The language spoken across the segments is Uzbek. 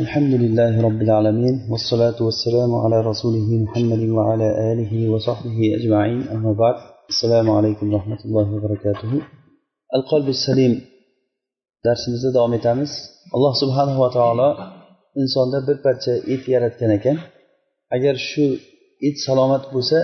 الحمد لله رب العالمين والصلاة والسلام على رسوله محمد وعلى آله وصحبه أجمعين أما بعد السلام عليكم ورحمة الله وبركاته القلب السليم darsimizda davom etamiz alloh subhanava taolo insonda bir parcha et yaratgan ekan agar shu it salomat bo'lsa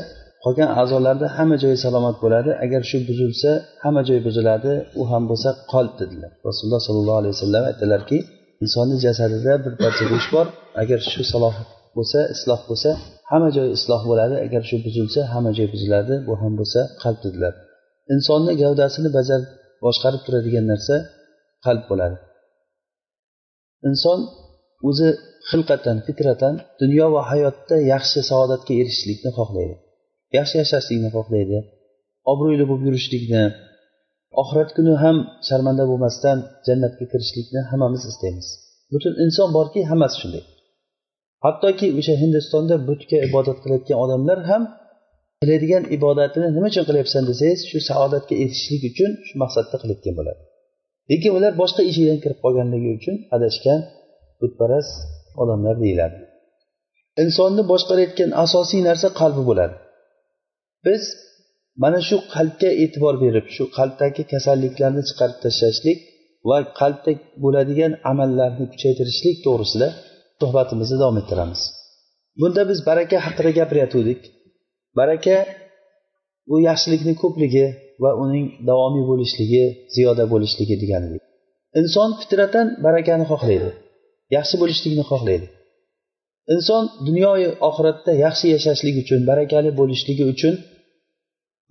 qolgan a'zolarda hamma joyi salomat bo'ladi agar shu buzilsa hamma joyi buziladi u ham bo'lsa qolb dedilar rasululloh sollallohu alayhi vasallam aytdilarki insonni jasadida bir parcha go'sht bor. Agar shu saloh bo'lsa isloh bo'lsa hamma joyi isloh bo'ladi. Agar shu buzilsa hamma joyi buziladi. Bu ham bo'lsa qalb dedilar. Insonni gavdasini bajar boshqarib turadigan narsa qalb bo'ladi. Inson o'zi xilqatan fitratan dunyo va hayotda yaxshi saodatga erishishlikni xohlaydi. Yaxshi yashashlikni xohlaydi. Obro'li bo'lib yurishlikni oxirat kuni ham sharmanda bo'lmasdan jannatga kirishlikni hammamiz istaymiz. Butun inson borki hammasi shunday. Hattoki o'sha hindistonda butga ibodat qilayotgan odamlar ham qiladigan ibodatini nima uchun qilyapsan desangiz shu saodatga erishishlik uchun shu maqsadda qilayotgan bo'ladi. Lekin ular boshqa eshikdan kirib qolganligi uchun adashgan butparast odamlar deyiladi. Insonni boshqarayotgan asosiy narsa qalbi bo'ladi. Biz mana shu qalbga e'tibor berib shu qalbdagi kasalliklarni chiqarib tashlashlik va qalbda bo'ladigan amallarni kuchaytirishlik to'g'risida suhbatimizni davom ettiramiz. Bunda biz baraka haqida gapirayotgandik baraka bu yaxshilikni ko'pligi va uning davomiy bo'lishligi ziyoda bo'lishligi degan inson fitratan barakani xohlaydi yaxshi bo'lishlikni xohlaydi. Inson dunyoyu oxiratda yaxshi yashashlik uchun barakali bo'lishligi uchun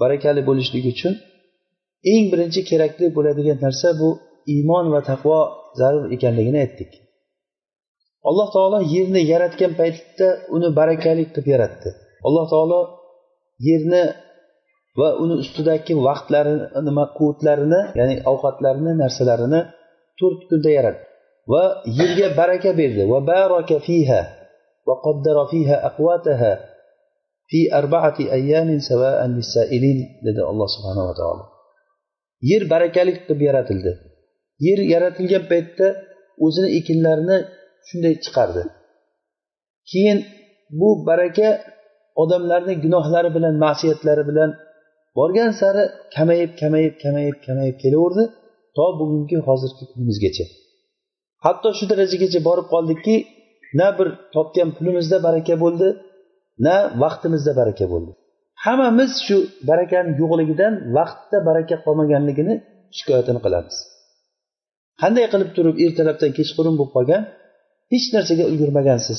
barakali bo'lishligi uchun eng birinchi kerakli bo'ladigan narsa bu iymon va taqvo zarur ekanligini aytdik. Alloh taolo yerni yaratgan paytda uni barakali qilib yaratdi. Alloh taolo yerni va uni ustidagi vaqtlarini nima quvvatlarini ya'ni ovqatlarini narsalarini to'rt kunda yaratdi. Va yerga baraka berdi. Va baraka fiha va qaddara fiha aqwataha fi arba'ati ayyamin sawa'an lis-sa'ilin dedi alloh subhanava taolo. Yer barakali qilib yaratildi. Yer yaratilgan paytda o'zini ekinlarini shunday chiqardi. Keyin bu baraka odamlarni gunohlari bilan ma'siyatlari bilan borgan sari kamayib kamayib kamayib kamayib kelaverdi to bugungi hozirgi kunimizgacha. Hatto shu darajagacha borib qoldikki na bir topgan pulimizda baraka bo'ldi na vaqtimizda baraka bo'ldi. Hammamiz shu barakani yo'qligidan vaqtda baraka qolmaganligini shikoyatini qilamiz. Qanday qilib turib ertalabdan kechqurun bo'lib qolgan? Hech narsaga ulgurmagansiz.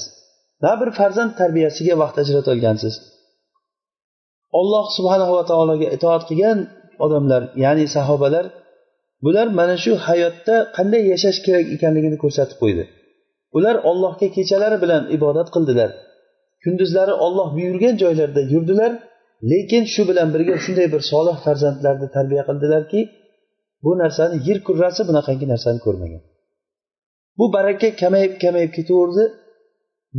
Na bir farzand tarbiyasiga vaqt ajratolgansiz olloh subhanava va taologa itoat qilgan odamlar ya'ni sahobalar bular mana shu hayotda qanday yashash kerak ekanligini ko'rsatib qo'ydi. Ular ollohga kechalari bilan ibodat qildilar. Kunduzlari olloh buyurgan joylarda yurdilar lekin shu bilan birga shunday bir solih farzandlarni tarbiya qildilarki bu narsani yer kurrasi bunaqangi narsani ko'rmagan. Bu baraka kamayib kamayib ketaverdi.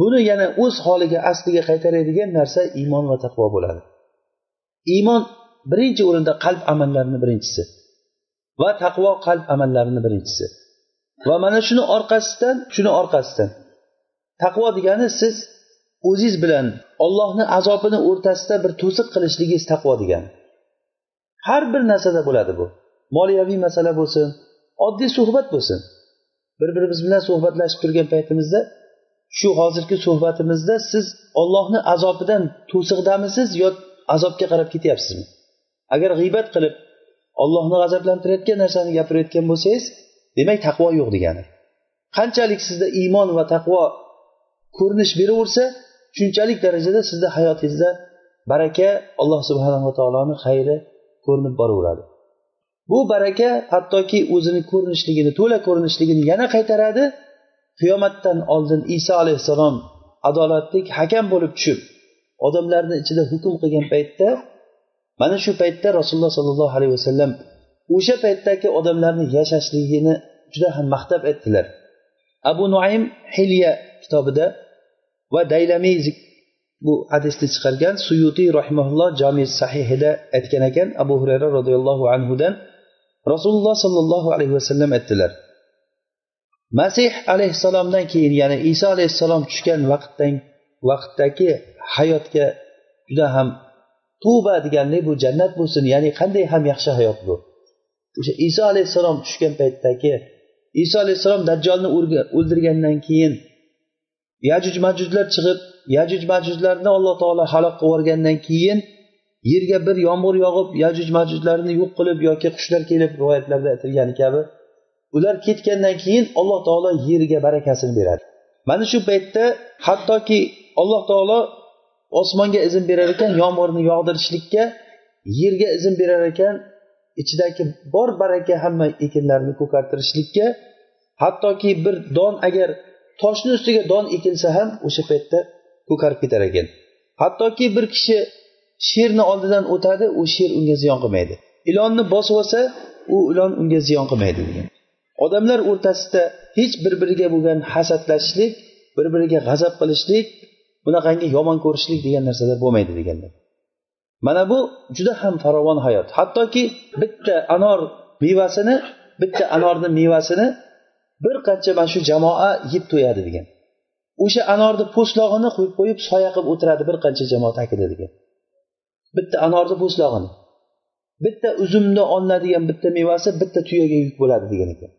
Buni yana o'z holiga asliga qaytaradigan narsa iymon va taqvo bo'ladi. Iymon birinchi o'rinda qalb amallarini birinchisi va taqvo qalb amallarini birinchisi. Va mana shuni orqasidan shuni orqasidan. Taqvo degani siz o'ziz bilan ollohni azobini o'rtasida bir to'siq qilishligingiz taqvo degani har bir narsada bo'ladi bu. Moliyaviy masala bo'lsin oddiy suhbat bo'lsin. Bir birimiz bilan suhbatlashib turgan paytimizda shu hozirgi suhbatimizda siz ollohni azobidan to'siqdamisiz yo azobga qarab ketyapsizmi? Agar g'iybat qilib ollohni g'azablantirayotgan narsani gapirayotgan bo'lsangiz demak taqvo yo'q degani. Qanchalik sizda iymon va taqvo ko'rinish beraversa shunchalik darajada sizni hayotingizda baraka alloh subhanava taoloni xayri ko'rinib boraveradi. Bu baraka hattoki o'zini ko'rinishligini to'la ko'rinishligini yana qaytaradi. Qiyomatdan oldin iso alayhissalom adolatlik hakam bo'lib tushib odamlarni ichida hukm qilgan paytda mana shu paytda rasululloh sollallohu alayhi vasallam o'sha paytdagi odamlarni yashashligini juda ham maqtab aytdilar. Abu nuaym hilya kitobida va daylamiy bu hadisni chiqargan suyutiy rahimaulloh jami sahihida aytgan ekan abu hurayra roziyallohu anhudan rasululloh sollallohu alayhi vasallam aytdilar masih alayhissalomdan keyin ya'ni iso alayhissalom tushgan vaqtdan vaqtdagi hayotga juda ham tuba deganlik bu jannat bo'lsin ya'ni qanday ham yaxshi hayot bu. O'sha iso alayhissalom tushgan paytdagi iso alayhissalom dajjolni o'ldirgandan keyin yajuj majujlar chiqib yajuj majujlarni alloh taolo halok qilib yuborgandan keyin yerga bir yomg'ir yog'ib yajuj majujlarni yo'q qilib yoki qushlar kelib rivoyatlarda aytilgani kabi ular ketgandan keyin alloh taolo yerga barakasini beradi. Mana shu paytda hattoki alloh taolo osmonga izn berar ekan yomg'irni yog'dirishlikka yerga izn berar ekan ichidagi bor baraka hamma ekinlarni ko'kartirishlikka hattoki bir don agar toshni ustiga don ekilsa ham o'sha paytda ko'karib ketar ekan. Hattoki bir kishi sherni oldidan o'tadi u sher unga ziyon qilmaydi. Ilonni bosib olsa u ilon unga ziyon qilmaydi degan. Odamlar o'rtasida hech bir biriga bo'lgan hasadlashishlik bir biriga g'azab qilishlik bunaqangi yomon ko'rishlik degan narsalar bo'lmaydi deganlar. Mana bu juda ham farovon hayot. Hattoki bitta anor mevasini bitta anorni mevasini bir qancha mana shu jamoa yeb to'yadi degan. O'sha anorni po'stlog'ini qo'yib qo'yib soya qilib o'tiradi bir qancha jamoat akida degan. Bitta anorni po'stlog'ini. Bitta uzumni olinadigan bitta mevasi bitta tuyaga yuk bo'ladi degan ekan.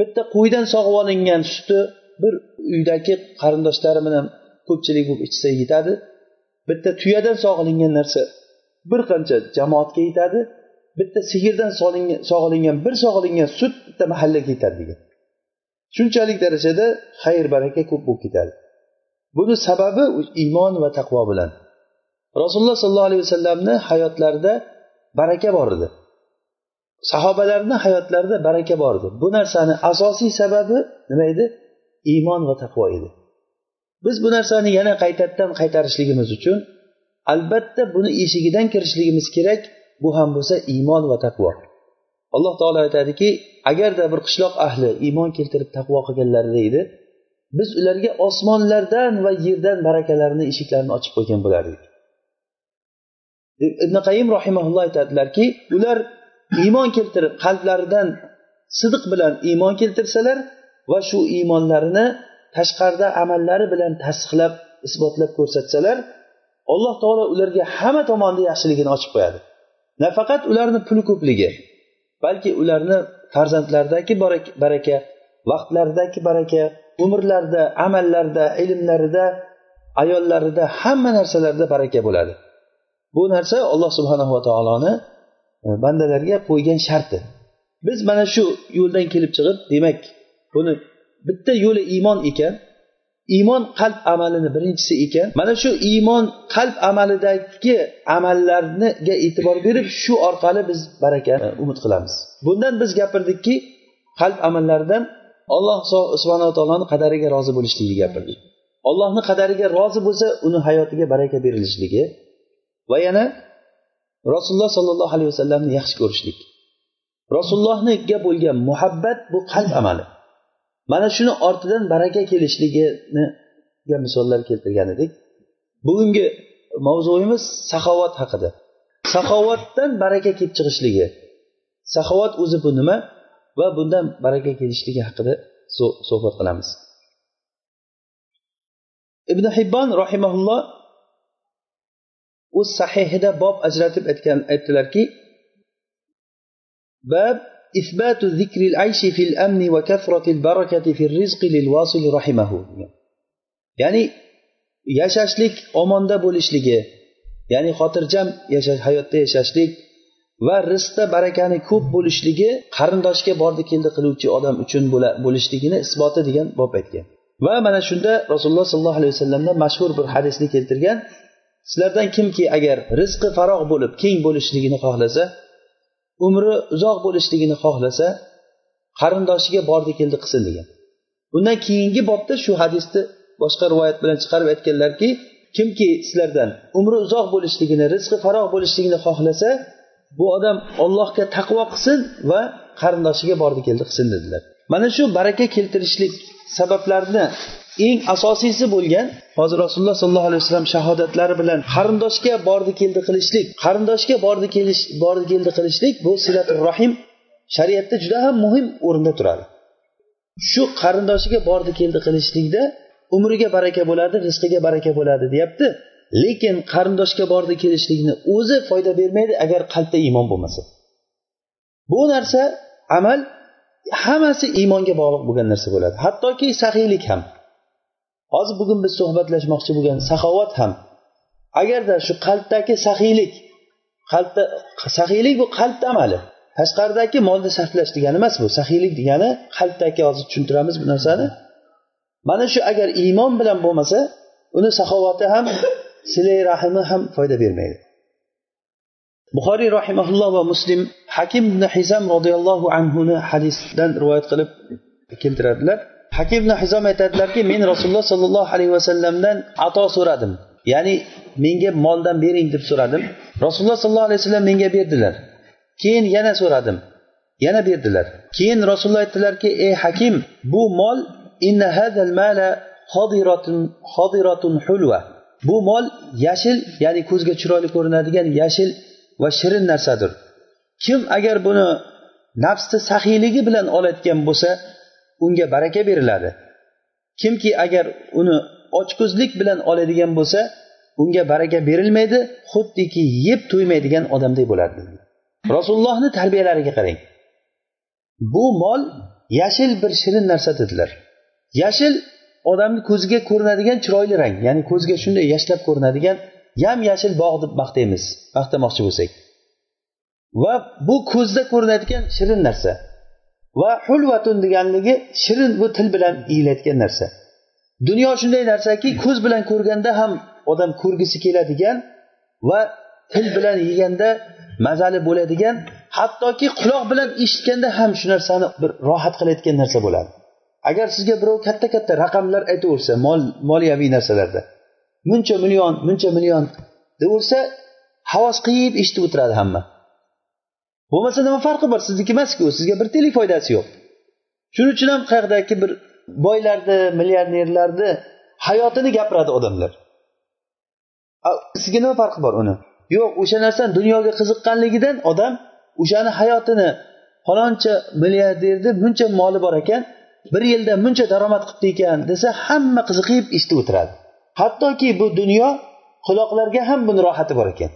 Bitta qo'ydan sog'ib olingan suti bir uydagi qarindoshlari bilan ko'pchilik bo'lib ichsa yetadi. Bitta tuyadan sog'ilingan narsa bir qancha jamoatga yetadi. Bitta sigirdan sog'ilingan bir sog'ilingan sut bitta mahallaga yetadi degan. Shunchalik darajada xayr baraka ko'p bo'lib ketadi. Buni sababi iymon va taqvo bilan. Rasululloh sollallohu alayhi vasallamni hayotlarida baraka bor edi. Sahobalarni hayotlarida baraka bor edi. Bu narsani asosiy sababi nima edi? Iymon va taqvo edi. Biz bu narsani yana qaytadan qaytarishligimiz uchun albatta buni eshigidan kirishligimiz kerak. Bu ham bo'lsa iymon va taqvo. Alloh taolo aytadiki agarda bir qishloq ahli iymon keltirib taqvo qilganlarida edi biz ularga osmonlardan va yerdan barakalarni eshiklarini ochib qo'ygan bo'lardik. Ibn qayim rahimaulloh aytadilarki ular iymon keltirib qalblaridan sidiq bilan iymon keltirsalar va shu iymonlarini tashqarida amallari bilan tasdiqlab isbotlab ko'rsatsalar alloh taolo ularga hamma tomonda yaxshiligini ochib qo'yadi. Nafaqat ularni puli ko'pligi balki ularni farzandlaridagi baraka vaqtlaridagi baraka umrlarida amallarida ilmlarida ayollarida hamma narsalarida baraka bo'ladi. Bu narsa alloh subhanava taoloni e, bandalarga qo'ygan sharti. Biz mana shu yo'ldan kelib chiqib demak buni bitta yo'li iymon ekan iymon qalb amalini birinchisi ekan mana shu iymon qalb amalidagi amallarga e'tibor berib shu orqali biz baraka e, umid qilamiz. Bundan biz gapirdikki qalb amallaridan alloh subhanaa taoloni qadariga rozi bo'lishlikni gapirdik. Ollohni qadariga rozi bo'lsa uni hayotiga baraka berilishligi va yana rasululloh sollallohu alayhi vasallamni yaxshi ko'rishlik. Rasulullohniga bo'lgan muhabbat bu qalb amali. Mana shuni ortidan baraka kelishligiga misollar keltirgan edik. Bugungi mavzuyimiz saxovat haqida. Saxovatdan baraka kelib chiqishligi. Saxovat o'zi bu nima va bundan baraka kelishligi haqida suhbat qilamiz. Ibn hibbon rahimaulloh o'z sahihida bob ajratib aytgan aytdilarki bab إثبات ذكر العيش في الأمن وكثرة البركة في الرزق للواصل رحمه ya'ni yashashlik omonda bo'lishligi ya'ni xotirjam yashash hayotda yashashlik va rizqda barakani ko'p bo'lishligi qarindoshga bordi keldi qiluvchi odam uchun bo'lishligini isboti degan bob aytgan va mana shunda rasululloh sollallohu alayhi vasallamdan mashhur bir hadisni keltirgan sizlardan kimki agar rizqi farog' bo'lib keng bo'lishligini xohlasa umri uzoq bo'lishligini xohlasa qarindoshiga bordi keldi qilsin degan. Undan keyingi bobda shu hadisni boshqa rivoyat bilan chiqarib aytganlarki kimki sizlardan umri uzoq bo'lishligini rizqi faroh bo'lishligini xohlasa bu odam ollohga taqvo qilsin va qarindoshiga bordi keldi qilsin dedilar. Mana shu baraka keltirishlik sabablarini eng asosiysi bo'lgan hozir rasululloh sollallohu alayhi vasallam shahodatlari bilan qarindoshga bordi keldi qilishlik qarindoshga bordi kelish bordi keldi qilishlik bu silatul rohim shariatda juda ham muhim o'rinda turadi. Shu qarindoshiga bordi keldi qilishlikda umriga baraka bo'ladi rizqiga baraka bo'ladi deyapti. Lekin qarindoshga bordi kelishlikni o'zi foyda bermaydi agar qalbda iymon bo'lmasa. Bu narsa amal hammasi iymonga bog'liq bo'lgan narsa bo'ladi. Hattoki saxiylik ham. Hozir bugun biz suhbatlashmoqchi bo'lgan saxovat ham agarda shu qalbdagi saxiylik qalbda saxiylik bu qalb amali tashqaridagi molni sarflash degani emas bu saxiylik degani qalbdagi hozir tushuntiramiz bu narsani. Mana shu agar iymon bilan bo'lmasa uni saxovati ham silay rahimi ham foyda bermaydi. Buxoriy rahimaulloh va muslim hakim ibn hizam roziyallohu anhuni hadisdan rivoyat qilib keltiradilar. Hakim ibn hizom aytadilarki men rasululloh sollallohu alayhi vasallamdan ato so'radim. Ya'ni menga moldan bering deb so'radim. Rasululloh sollallohu alayhi vasallam menga berdilar. Keyin yana so'radim. Yana berdilar. Keyin rasululloh aytdilarki ey hakim bu mol inna hadal mala hodiratun hulva bu mol yashil ya'ni ko'zga chiroyli ko'rinadigan yashil va shirin narsadir. Kim agar buni nafsni saxiyligi bilan olayotgan bo'lsa unga baraka beriladi. Kimki agar uni ochko'zlik bilan oladigan bo'lsa unga baraka berilmaydi xuddiki yeb to'ymaydigan odamdek bo'ladi. Rasulullohni tarbiyalariga qarang. Bu mol yashil bir shirin narsa dedilar yashil odamni ko'ziga ko'rinadigan chiroyli rang ya'ni ko'zga shunday yashlab ko'rinadigan yam yashil bog' deb maqtaymiz maqtamoqchi bo'lsak. Va bu ko'zda ko'rinadigan shirin narsa. Va hulvatun deganligi shirin bu til bilan iyilayotgan narsa. Dunyo shunday narsaki ko'z bilan ko'rganda ham odam ko'rgisi keladigan va til bilan yeganda mazali bo'ladigan hattoki quloq bilan eshitganda ham shu narsani bir rohat qilayotgan narsa bo'ladi. Agar sizga birov katta katta raqamlar aytaversa mol moliyaviy narsalarda muncha million muncha million deyaversa havas qilib eshitib o'tiradi hamma. Bo'lmasa nima farqi bor? Sizniki emasku sizga bir tiyinlik foydasi yo'q. Shuning uchun ham qayerdagi bir boylarni milliarderlarni hayotini gapiradi odamlar. Sizga nima farqi bor uni? Yo'q o'sha narsani dunyoga qiziqqanligidan odam o'shani hayotini faloncha milliarderni buncha moli bor ekan bir yilda buncha daromad qilibdi ekan desa hamma qiziqib eshitib o'tiradi. Hattoki bu dunyo quloqlarga ham buni rohati bor ekan.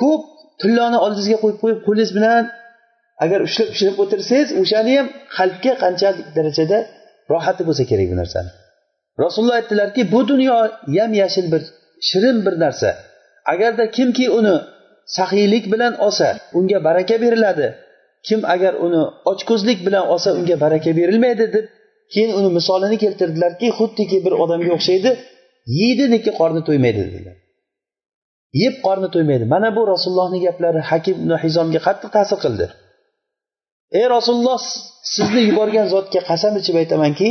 Ko'p tilloni oldingizga qo'yib qo'yib qo'lingiz bilan agar ushlab ushlab o'tirsangiz o'shani ham qalbga qanchalik darajada rohati bo'lsa kerak bu narsani. Rasululloh aytdilarki bu dunyo yam yashil bir shirin bir narsa. Agarda kimki uni saxiylik bilan olsa unga baraka beriladi. Kim agar uni ochko'zlik bilan olsa unga baraka berilmaydi deb keyin uni misolini keltirdilarki xuddiki bir odamga o'xshaydi yeydi lekin qorni to'ymaydi dedilar. Yeb qorni to'ymaydi. Mana bu rasulullohni gaplari hakim hizomga qattiq ta'sir qildi. Ey rasululloh sizni yuborgan zotga qasam ichib aytamanki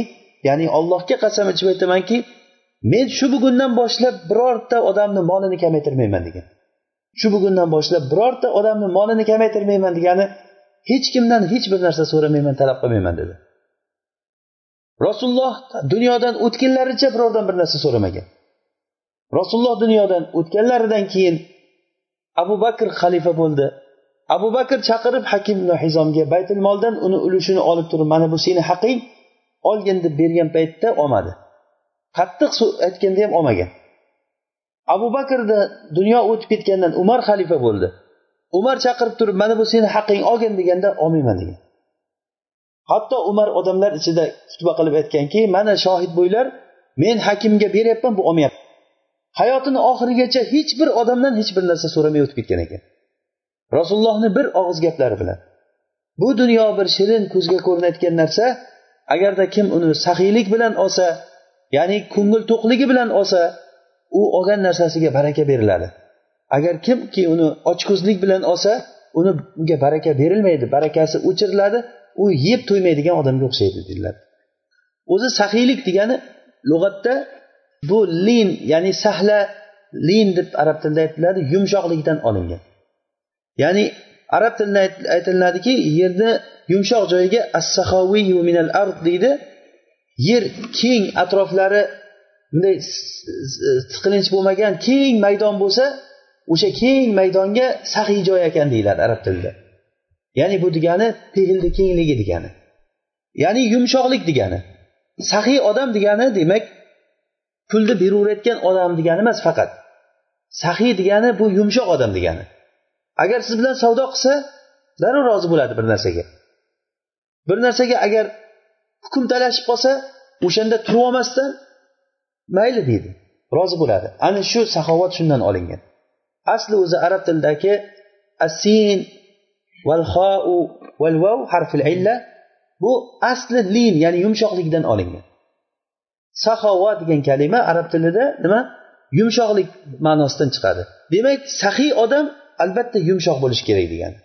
ya'ni ollohga qasam ichib aytamanki men shu bugundan boshlab birorta odamni molini kamaytirmayman degan. Shu bugundan boshlab birorta odamni molini kamaytirmayman degani hech kimdan hech bir narsa so'ramayman talab qilmayman dedi. Rasululloh dunyodan o'tganlaricha birovdan bir narsa so'ramagan. Rasululloh dunyodan o'tganlaridan keyin abu bakr xalifa bo'ldi. Abu bakr chaqirib hakim hizomga baytul moldan uni ulushini olib turib mana bu seni haqing olgin deb bergan paytda olmadi qattiq aytganda ham olmagan abu bakrni dunyo o'tib ketgandan umar xalifa bo'ldi. Umar chaqirib turib mana bu seni haqing olgin deganda olmayman degan. Hatto umar odamlar ichida xutba qilib aytganki mana shohid bo'ylar men hakimga beryapman bu olmayapti hayotini oxirigacha hech bir odamdan hech bir narsa so'ramay o'tib ketgan ekan. Rasulullohni bir og'iz gaplari bilan bu dunyo bir shirin ko'zga ko'rinayotgan narsa agarda kim uni saxiylik bilan olsa ya'ni ko'ngil to'qligi bilan olsa u olgan narsasiga baraka beriladi. Agar kimki uni ochko'zlik bilan olsa uni unga baraka berilmaydi barakasi o'chiriladi u yeb to'ymaydigan odamga o'xshaydi deyiladi o'zi saxiylik degani lug'atda bu lin ya'ni sahla lin deb arab tilida aytiladi yumshoqlikdan olingan. Ya'ni arab tilida aytiladiki yerni yumshoq joyiga assahoviyu minal ard deydi. Yer keng atroflari bunday tiqilinch bo'lmagan keng maydon bo'lsa o'sha keng maydonga sahiy joy ekan deyiladi arab tilida. Ya'ni bu degani pehlni kengligi degani. Ya'ni yumshoqlik degani. Sahiy odam degani demak pulni beraverayotgan odam degani emas faqat. Sahiy degani bu yumshoq odam degani. Agar siz bilan savdo qilsa darrov rozi bo'ladi bir narsaga. Bir narsaga agar hukm talashib qolsa o'shanda turib olmasdan mayli deydi. Rozi bo'ladi. Ana shu saxovat shundan olingan. Asli o'zi arab tilidagi asin val xou val vav harfil illa bu asli lin ya'ni yumshoqlikdan olingan. Saxovat degan kalima arab tilida nima? Yumshoqlik ma'nosidan chiqadi. Demak saxiy odam albatta yumshoq bo'lishi kerak degani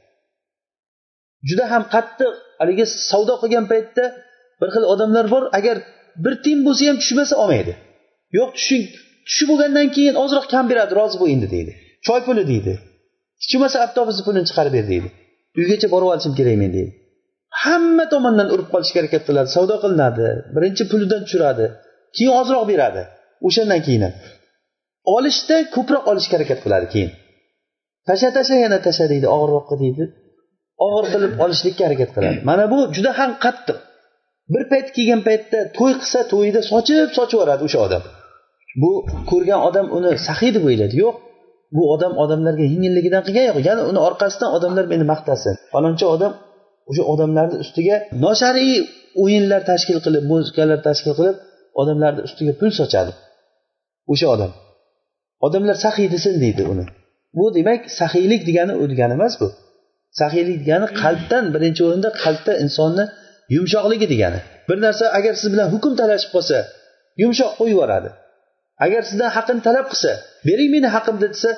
juda ham qattiq haligi savdo qilgan paytda bir xil odamlar bor agar bir tiyin bo'lsa ham tushmasa olmaydi. Yo'q tushing tushib bo'lgandan keyin ozroq kam beradi rozi bo'l endi deydi. Choy puli deydi. Hech bo'lmasa avtobusni pulini chiqarib ber deydi. Uygacha borib olishim kerak men deydi. Hamma tomondan urib qolishga harakat qiladi savdo qilinadi birinchi pulidan tushiradi. Keyin ozroq beradi. O'shandan keyin ham. Olishda ko'proq olishga harakat qiladi keyin. Tasha tasha yana tasha deydi og'irroqqa deydi. Og'ir qilib olishlikka harakat qiladi. Mana bu juda ham qattiq. Bir payt kelgan paytda to'y qilsa to'yida sochib sochib yuboradi o'sha odam. Bu ko'rgan odam uni saxiy deb o'ylaydi yo'q bu odam odamlarga yengilligidan qilgan yo'q. Yana uni orqasidan odamlar meni maqtasin. Falonchi odam o'sha odamlarni ustiga noshariy o'yinlar tashkil qilib muzikalar tashkil qilib odamlarni ustiga pul sochadi. O'sha odam. Odamlar saxiy desin deydi uni. Bu demak saxiylik degani u degani emas bu. Saxiylik degani qalbdan birinchi o'rinda qalbda insonni yumshoqligi degani. Bir narsa agar siz bilan hukm talashib qolsa yumshoq qo'yib yuboradi. Agar sizdan haqini talab qilsa bering meni haqimni desa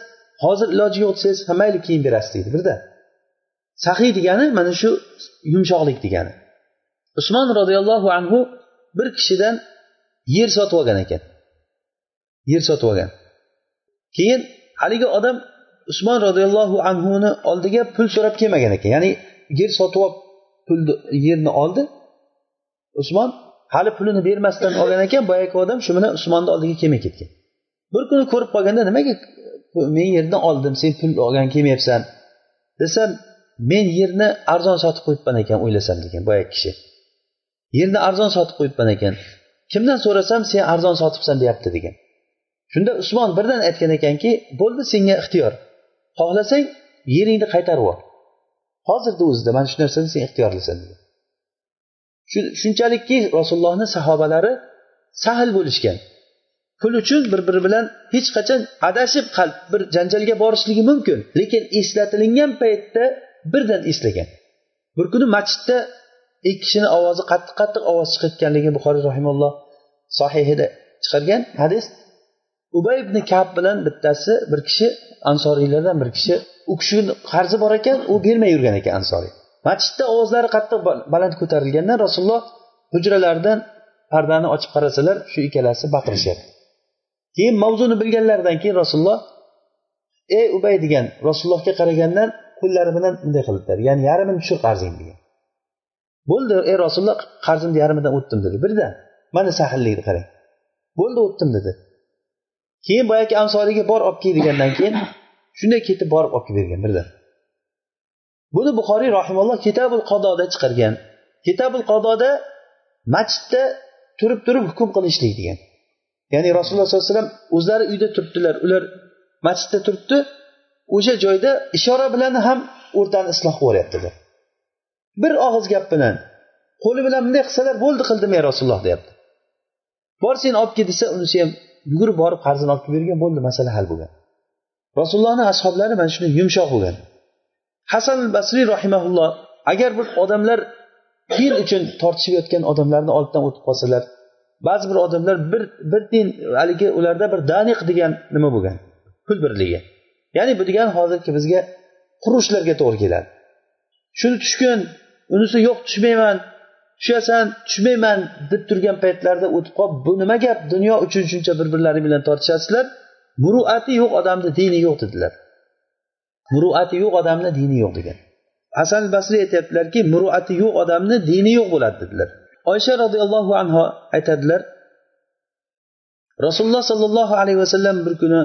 hozir iloji yo'q desangiz ha mayli keyin berasiz deydi birdan saxiy degani mana shu yumshoqlik degani. Usmon roziyallohu anhu bir kishidan yer sotib olgan ekan. Yer sotib olgan. Keyin haligi odam usmon roziyallohu anhuni oldiga pul so'rab kelmagan ekan. Ya'ni yer sotib olib pulni yerni oldi. Usmon hali pulini bermasdan olgan ekan boyagi odam shu bilan usmonni oldiga kelmay ketgan. Bir kuni ko'rib qolganda nimaga men yerni oldim sen pul olgan kelmayapsan desam men yerni arzon sotib qo'yibman ekan o'ylasam degan boyagi kishi. Yerni arzon sotib qo'yibman ekan. Kimdan so'rasam sen arzon sotibsan deyapti degan. Shunda usmon birdan aytgan ekanki bo'ldi senga ixtiyor. Xohlasang yeringni qaytarib yubor hozirni o'zida mana shu narsani sen ixtiyorlisan degan. Shunchalikki rasulullohni sahobalari sahl bo'lishgan. Pul uchun bir biri bilan hech qachon adashib qalb bir janjalga borishligi mumkin lekin eslatilingan paytda birdan eslagan. Bir kuni masjidda ikki kishini ovozi qattiq qattiq ovoz chiqayotganligi buxoriy rahimulloh sohihida chiqargan hadis. Ubay ibn kab bilan bittasi bir kishi ansoriylardan bir kishi u kishini qarzi bor ekan u bermay yurgan ekan ansoriy. Masjidda ovozlari qattiq baland ko'tarilganda rasululloh hujralaridan pardani ochib qarasalar shu ikkalasi baqirishyapti keyin mavzuni bilganlaridan keyin rasululloh ey ubay degan rasulullohga qaragandan qo'llari bilan bunday qildilar ya'ni yarmini tushir qarzing degan. Bo'ldi ey rasululloh qarzimni yarmidan o'tdim dedi. Birdan mana saxillikni qarang. Bo'ldi o'tdim dedi. Keyin boyagi ansoriyga bor olib kel degandan keyin shunday ketib borib olib kelib bergan birdan buni buxoriy rahimalloh kitabul qadoda chiqargan. Kitabul qadoda masjidda turib turib hukm qilishlik degan. Ya'ni rasululloh sollallohu alayhi vasallam o'zlari uyda turibdilar. Ular masjidda turibdi. O'sha joyda ishora bilan ham o'rtani isloh qilib bir og'iz gap bilan qo'li bilan bunday qilsalar bo'ldi qildim ey rasululloh deyapti. Bor sen olib kel desa unisi ham yugurib borib qarzini olib kelib bergan bo'ldi masala hal bo'lgan. Rasulullohni ashoblari mana shunday yumshoq bo'lgan. Hasan basriy rahimaulloh agar bir odamlar din uchun tortishib yotgan odamlarni oldidan o'tib qolsalar ba'zi bir odamlar bir bir din haligi ularda bir daniq degan nima bo'lgan? Pul birligi. Ya'ni bu degani hozirgi bizga qurishlarga to'g'ri keladi. Shuni tushgin unisi yo'q tushmayman tushasan tushmayman deb turgan paytlarda o'tib qolib bu nima gap? Dunyo uchun shuncha bir birlaring bilan tortishasizlar? Muruati yo'q odamni dini yo'q dedilar. Muruati yo'q odamni dini yo'q degan. Hasan basriy aytyaptilarki muruati yo'q odamni dini yo'q bo'ladi dedilar. Oysha roziyallohu anhu aytadilar rasululloh sollallohu alayhi vasallam bir kuni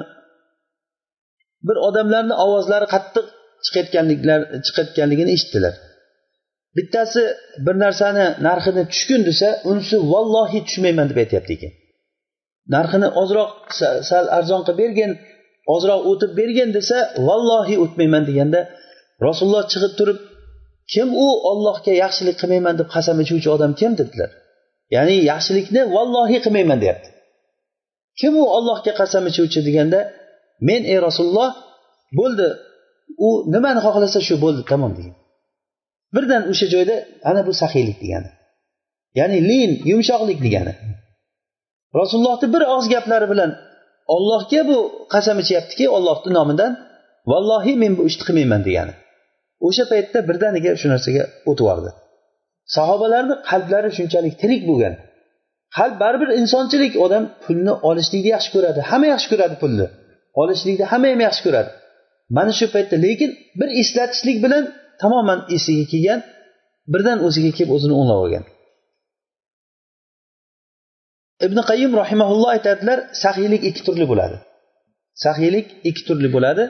bir odamlarni ovozlari qattiq chiqayotganliklar chiqayotganligini eshitdilar. Bittasi bir narsani narxini tushgin desa unisi vallohi tushmayman deb aytyapti ekan. Narxini ozroq sal arzon qilib bergin ozroq o'tib bergin desa vallohi o'tmayman deganda rasululloh chiqib turib kim u ollohga yaxshilik qilmayman deb qasam ichuvchi odam kim? dedilar. Ya'ni yaxshilikni vallohi qilmayman deyapti. Kim u ollohga qasam ichuvchi? deganda men ey rasululloh bo'ldi. U nimani xohlasa shu bo'ldi tamom degan. Birdan o'sha joyda ana bu saxiylik degani. Ya'ni lin yumshoqlik degani. Rasulullohni bir og'iz gaplari bilan ollohga bu qasam ichyaptiki ollohni nomidan vallohi men bu ishni qilmayman degani. O'sha paytda birdaniga shu narsaga o'tib yubordi. Sahobalarni qalblari shunchalik tirik bo'lgan. Qalb baribir insonchilik odam pulni olishlikni yaxshi ko'radi hamma yaxshi ko'radi pulni. Olishlikni hamma ham yaxshi ko'radi. Mana shu paytda lekin bir eslatishlik bilan tamoman esiga kelgan birdan o'ziga kelib o'zini o'nglab olgan. Ibn qayim rahimaulloh aytadilar saxiylik ikki turli bo'ladi. Saxiylik ikki turli bo'ladi.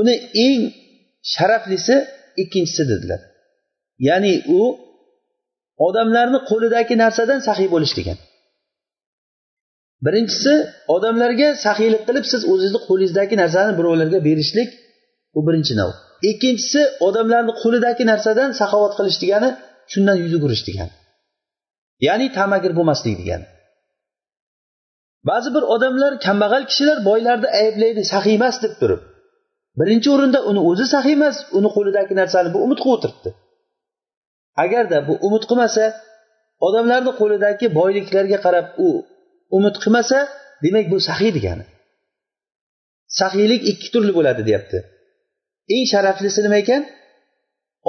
Uni eng sharaflisi ikkinchisi dedilar. Ya'ni u odamlarni qo'lidagi narsadan saxiy bo'lish degan. Birinchisi odamlarga saxiylik qilib siz o'zingizni qo'lingizdagi narsani birovlarga berishlik bu birinchi nav ikkinchisi odamlarni qo'lidagi narsadan saxovat qilish degani shundan yuz o'girish degani. Ya'ni tamagir bo'lmaslik degani. Ba'zi bir odamlar kambag'al kishilar boylarni ayblaydi saxiy emas deb turib. Birinchi o'rinda uni o'zi saxiy emas uni qo'lidagi narsani bu umid qilib o'tiribdi. Agarda bu umid qilmasa odamlarni qo'lidagi boyliklarga qarab u umid qilmasa demak bu saxiy degani. Saxiylik ikki turli bo'ladi deyapti. Eng sharaflisi nima ekan?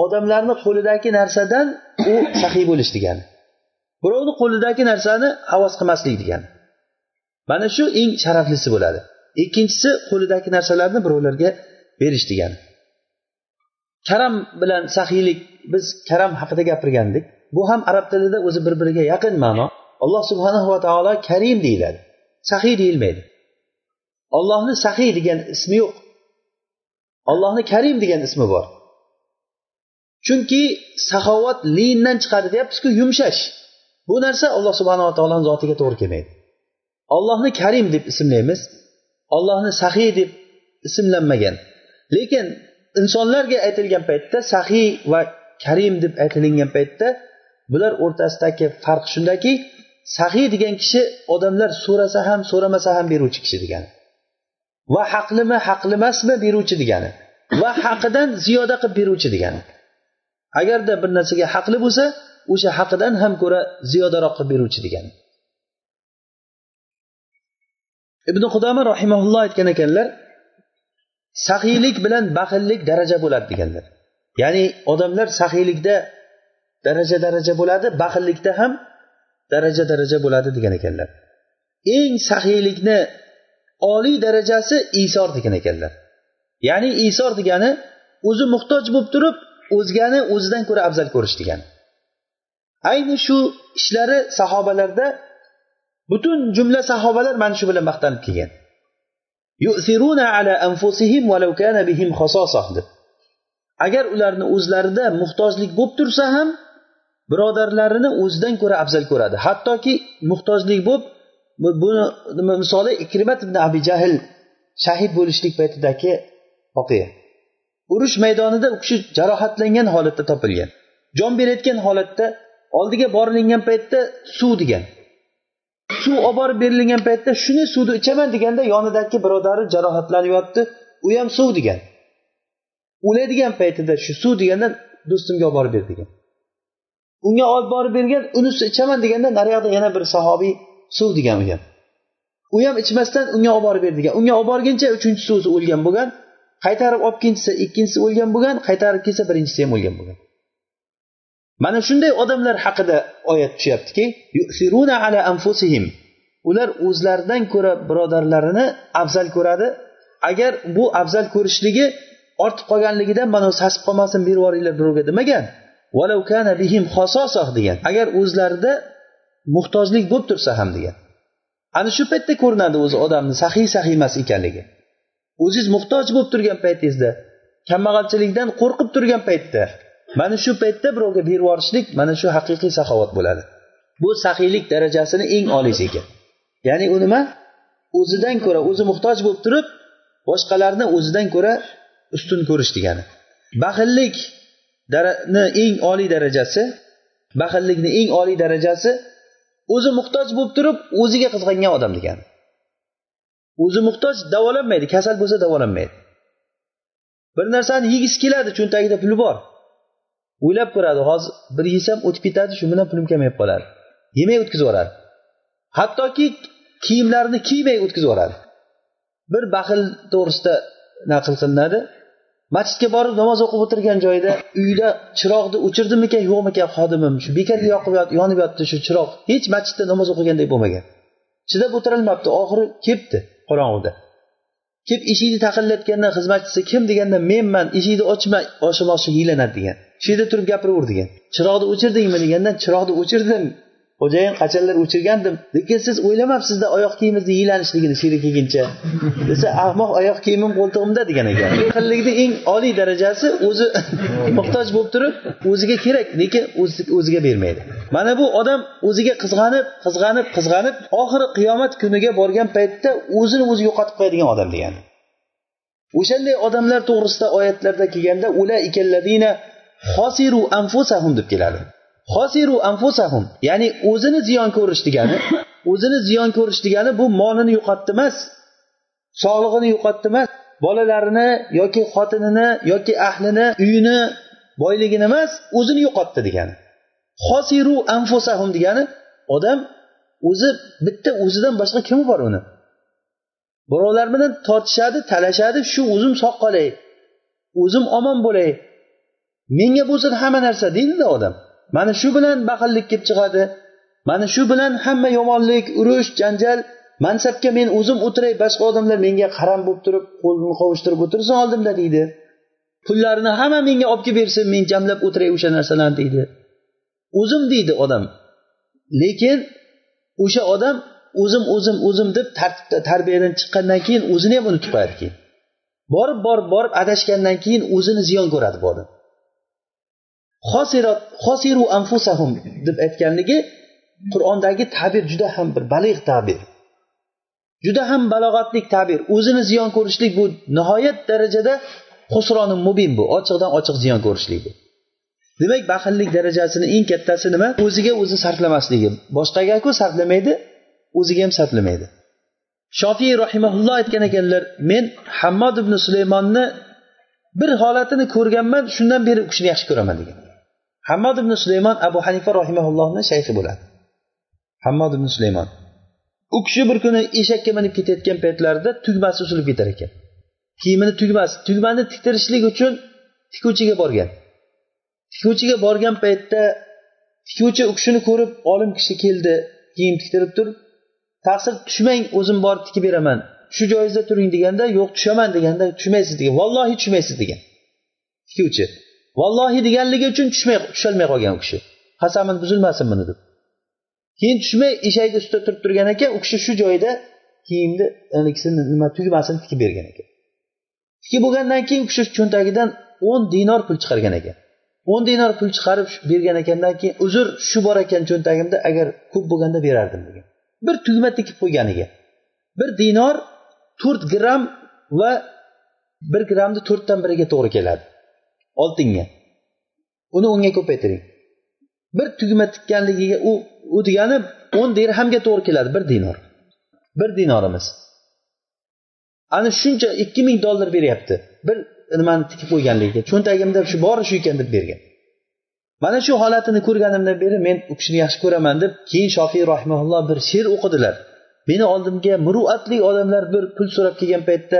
Odamlarni qo'lidagi narsadan u saxiy bo'lish degani birovni qo'lidagi narsani havas qilmaslik degani mana shu eng sharaflisi bo'ladi. Ikkinchisi qo'lidagi narsalarni birovlarga berish degani karam bilan saxiylik biz karam haqida gapirgandik. Bu ham arab tilida o'zi bir biriga yaqin ma'no. Alloh subhanahu va taolo karim deyiladi. Saxiy deyilmaydi. Ollohni saxiy degan ismi yo'q. Allohni karim degan ismi bor. Chunki saxovat lindan chiqadi deyapmizku yumshash. Bu narsa alloh subhanava taoloni zotiga to'g'ri kelmaydi. Ollohni karim deb ismlaymiz. Ollohni saxiy deb ismlanmagan. Lekin insonlarga aytilgan paytda saxiy va karim deb aytilingan paytda bular o'rtasidagi farq shundaki saxiy degan kishi odamlar so'rasa ham so'ramasa ham beruvchi kishi degani. Va haqlimi haqli emasmi beruvchi degani. Va haqidan ziyoda qilib beruvchi degani. Agarda bir narsaga haqli bo'lsa o'sha haqidan ham ko'ra ziyodaroq qilib beruvchi degani. Ibn qudoma rahimaulloh aytgan ekanlar saxiylik bilan baxillik daraja bo'ladi deganlar. Ya'ni odamlar saxiylikda daraja daraja bo'ladi baxillikda ham daraja daraja bo'ladi degan ekanlar. Eng saxiylikni oliy darajasi isor degan ekanlar. Ya'ni isor degani o'zi muhtoj bo'lib turib o'zgani o'zidan ko'ra afzal ko'rish degani. Ayni shu ishlari sahobalarda butun jumla sahobalar mana shu bilan maqtanib kelgan. Agar ularni o'zlarida muhtojlik bo'lib tursa ham birodarlarini o'zidan ko'ra afzal ko'radi. Hattoki muhtojlik bo'lib buni misoli ikrimat ibn abi jahl shahid bo'lishlik paytidagi voqea. Urush maydonida u kishi jarohatlangan holatda topilgan. Jon berayotgan holatda oldiga borilingan paytda suv degan. Suv olib borib berilgan paytda shuni suvni ichaman deganda yonidagi birodari jarohatlanib yotdi u ham suv degan. O'ladigan paytida shu suv deganda do'stimga olib borib ber degan. Unga olib borib bergan unisi ichaman deganda naryoqda yana bir sahobiy suv degan u ham u ham ichmasdan unga olib borib ber degan. Unga olib borguncha uchinchisi o'zi o'lgan bo'lgan qaytarib olib kelsa ikkinchisi o'lgan bo'lgan qaytarib kelsa birinchisi ham o'lgan bo'lgan. Mana shunday odamlar haqida oyat tushyaptiki ular o'zlaridan ko'ra birodarlarini afzal ko'radi. Agar bu afzal ko'rishligi ortib qolganligidan mana sasib qolmasin berib yuboringlar birovga demagan. Degan. Agar o'zlarida muhtojlik bo'lib tursa ham degan. Ana shu paytda ko'rinadi o'zi odamni saxiy sahiy emas ekanligi. O'zingiz muhtoj bo'lib turgan paytingizda kambag'alchilikdan qo'rqib turgan paytda mana shu paytda birovga berib yuborishlik mana shu haqiqiy saxovat bo'ladi. Bu saxiylik darajasini eng oliysi ekan. Ya'ni u nima? O'zidan ko'ra o'zi muhtoj bo'lib turib boshqalarni o'zidan ko'ra ustun ko'rish degani. Baxillikni eng oliy darajasi baxillikni eng oliy darajasi o'zi muhtoj bo'lib turib o'ziga qizg'angan odam degani o'zi muhtoj davolanmaydi kasal bo'lsa davolanmaydi. Bir narsani yegisi keladi cho'ntagida puli bor. O'ylab ko'radi hozir bir yesam o'tib ketadi shu bilan pulim kamayib qoladi yemay o'tkazib yuboradi hattoki kiyimlarini kiymay o'tkazib yuboradi bir baxil to'g'risida naql qilinadi. Masjidga borib namoz o'qib o'tirgan joyida uyda chiroqni o'chirdimikan yo'qmikan xodimim shu bekorga yoqib yonib yotdi shu chiroq. Hech masjidda namoz o'qigandek bo'lmagan. Chidab o'tirolmabdi oxiri kelibdi qorong'uda kelib eshikni taqillatganda xizmatchisi kim deganda menman eshikni ochma oshimoqchi hiylanadi degan. Shu yerda turib gapiraver degan. Chiroqni o'chirdingmi deganda chiroqni o'chirdim. Xo'jayin qachonlar o'chirgandim. Lekin siz o'ylamabsizda oyoq kiyimingizni yiylanishligini sheri kelguncha desa ahmoq oyoq kiyimim qo'ltig'imda degan ekan. Yaqinlikni eng oliy darajasi o'zi muhtoj bo'lib turib o'ziga kerak lekin o'ziga bermaydi. Mana bu odam o'ziga qizg'anib qizg'anib qizg'anib oxiri qiyomat kuniga borgan paytda o'zini o'zi yo'qotib qo'yadigan odam degani o'shanday odamlar to'g'risida oyatlarda kelganda xosiru anfusahum deb keladi. Xosiru anfusahum. Ya'ni o'zini ziyon ko'rish degani o'zini ziyon ko'rish degani bu molini yo'qotdi emas sog'lig'ini yo'qotdi emas bolalarini yoki xotinini yoki ahlini uyini boyligini emas o'zini yo'qotdi degani. Xosiru anfusahum degani odam o'zi bitta o'zidan boshqa kimi bor uni? Birovlar bilan tortishadi talashadi shu o'zim sog' qolay o'zim omon bo'lay menga bo'lsin hamma narsa deydida odam mana shu bilan baxillik kelib chiqadi. Mana shu bilan hamma yomonlik urush janjal. Mansabga men o'zim o'tiray boshqa odamlar menga qaram bo'lib turib qo'lini qovushtirib o'tirsin oldimda deydi. Pullarini hamma menga olib kelib bersin men jamlab o'tiray o'sha narsalarni deydi. O'zim deydi odam. Lekin o'sha odam o'zim o'zim o'zim deb tartibda tarbiyadan chiqqandan keyin o'zini ham unutib qo'yadi keyin. Borib borib borib adashgandan keyin o'zini ziyon ko'radi bu odam. Xosiru anfusahum deb aytganligi qur'ondagi ta'bir juda ham bir balig' ta'bir. Juda ham balog'atlik ta'bir. O'zini ziyon ko'rishlik bu nihoyat darajada husroni mubin bu. Ochiqdan ochiq ziyon ko'rishlik bu. Demak baxillik darajasini eng kattasi nima? O'ziga o'zi sarflamasligi. Boshqagaku sarflamaydi o'ziga ham sarflamaydi. Shofiy rahimaulloh aytgan ekanlar men hammod ibn sulaymonni bir holatini ko'rganman shundan beri u kishini yaxshi ko'raman degan. Hammad ibn sulaymon abu hanifa rahimaullohni shayxi bo'ladi. Hammad ibn sulaymon. U kishi bir kuni eshakka minib ketayotgan paytlarida tugmasi uzilib ketar ekan. Kiyimini tugmasi tugmani tiktirishlik uchun tikuvchiga borgan. Tikuvchiga borgan paytda tikuvchi u kishini ko'rib olim kishi keldi kiyim tiktirib turib taqsir tushmang o'zim borib tikib beraman. Shu joyingizda turing deganda yo'q tushaman deganda tushmaysiz degan. Vallohi tushmaysiz degan. Tikuvchi. Vallohi deganligi uchun tushmay tusholmay qolgan u kishi. Qasamini buzilmasin buni deb keyin tushmay eshakni ustida turib turgan ekan u kishi shu joyda kiyimni haligini nima tugmasini tikib bergan ekan. Tikib bo'lgandan keyin u kishi cho'ntagidan o'n dinor pul chiqargan ekan. O'n dinor pul chiqarib bergan ekandan keyin uzr shu bor ekan cho'ntagimda agar ko'p bo'lganda berardim degan. Bir tugma tikib qo'yganiga. Bir dinor to'rt gramm va bir grammni to'rtdan biriga to'g'ri keladi. Oltinga. Uni o'nga ko'paytiring bir tugma tikkanligiga u u degani o'n dirhamga to'g'ri keladi bir dinor. Bir dinorimiz. Ana shuncha ikki ming dollar beryapti. Bir nimani tikib qo'yganligiga. Cho'ntagimda shu bori shu ekan deb bergan. Mana shu holatini ko'rganimdan beri men u kishini yaxshi ko'raman deb keyin shofiy rahimaulloh bir she'r o'qidilar. Meni oldimga muruatli odamlar bir pul so'rab kelgan paytda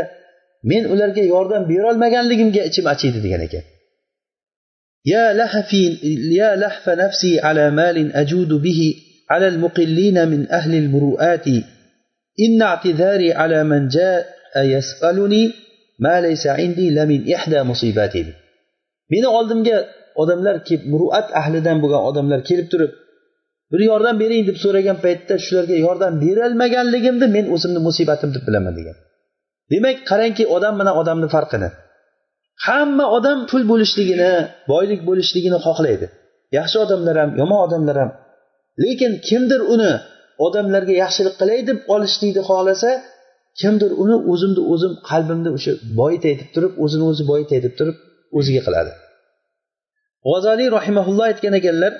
men ularga yordam berolmaganligimga ichim achiydi degan ekan. يا لهفي يا لهف نفسي على مال أجود به على المقلين من أهل المروءات إن اعتذاري على من جاء يسألني ما ليس عندي لمن إحدى مصيباتي meni oldimga odamlar kelib muruat ahlidan bo'lgan odamlar kelib turib bir yordam bering deb so'ragan paytda shularga yordam berolmaganligimni men o'zimni musibatim deb bilaman degan demak qarangki odam bilan odamni farqini hamma odam pul bo'lishligini boylik bo'lishligini xohlaydi. Yaxshi odamlar ham yomon odamlar ham. Lekin kimdir uni odamlarga yaxshilik qilay deb olishlikni xohlasa kimdir uni o'zimni o'zim qalbimni o'sha boyitay deb turib o'zini o'zi boyitay deb turib o'ziga qiladi. G'azoliy rahimaulloh aytgan ekanlar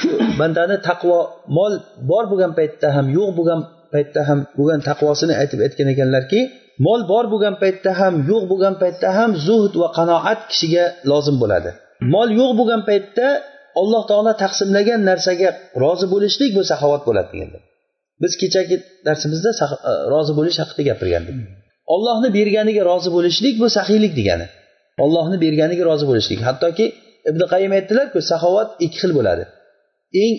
shu bandani taqvo mol bor bo'lgan paytda ham yo'q bo'lgan paytda ham bo'lgan taqvosini aytib aytgan ekanlarki mol bor bo'lgan paytda ham yo'q bo'lgan paytda ham zuhd va qanoat kishiga lozim bo'ladi. Mol yo'q bo'lgan paytda alloh taolo taqsimlagan narsaga rozi bo'lishlik bu saxovat bo'ladi deganlar biz kechagi darsimizda e, rozi bo'lish haqida gapirgandik. Ollohni berganiga rozi bo'lishlik bu saxiylik degani. Ollohni berganiga rozi bo'lishlik. Hattoki ibn qayim aytdilarku saxovat ikki xil bo'ladi. Eng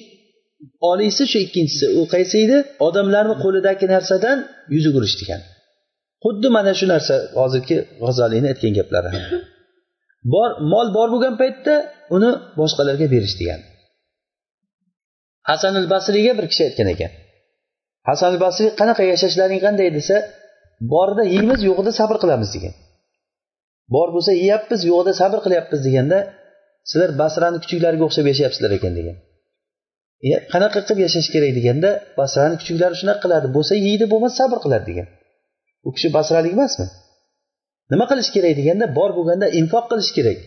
oliysi shu ikkinchisi. U qaysi edi? Odamlarni qo'lidagi narsadan yuz o'girish degan xuddi mana shu narsa hozirgi g'azoliyni aytgan gaplari. Bor mol bor bo'lgan paytda uni boshqalarga berish degan. Hasan al basriyga bir kishi aytgan ekan. Hasan al basriy qanaqa yashashlaring qanday? desa borida yeymiz yo'g'ida sabr qilamiz degan. Bor bo'lsa yeyapmiz yo'g'ida sabr qilyapmiz deganda sizlar basrani kuchuklariga o'xshab yashayapsizlar ekan degan. E, qanaqa qilib yashash kerak? deganda basrani kuchuklari shunaqa qiladi bo'lsa yeydi bo'lmasa sabr qiladi degan. U kishi basralik emasmi? Nima qilish kerak deganda bor bo'lganda infoq qilish kerak.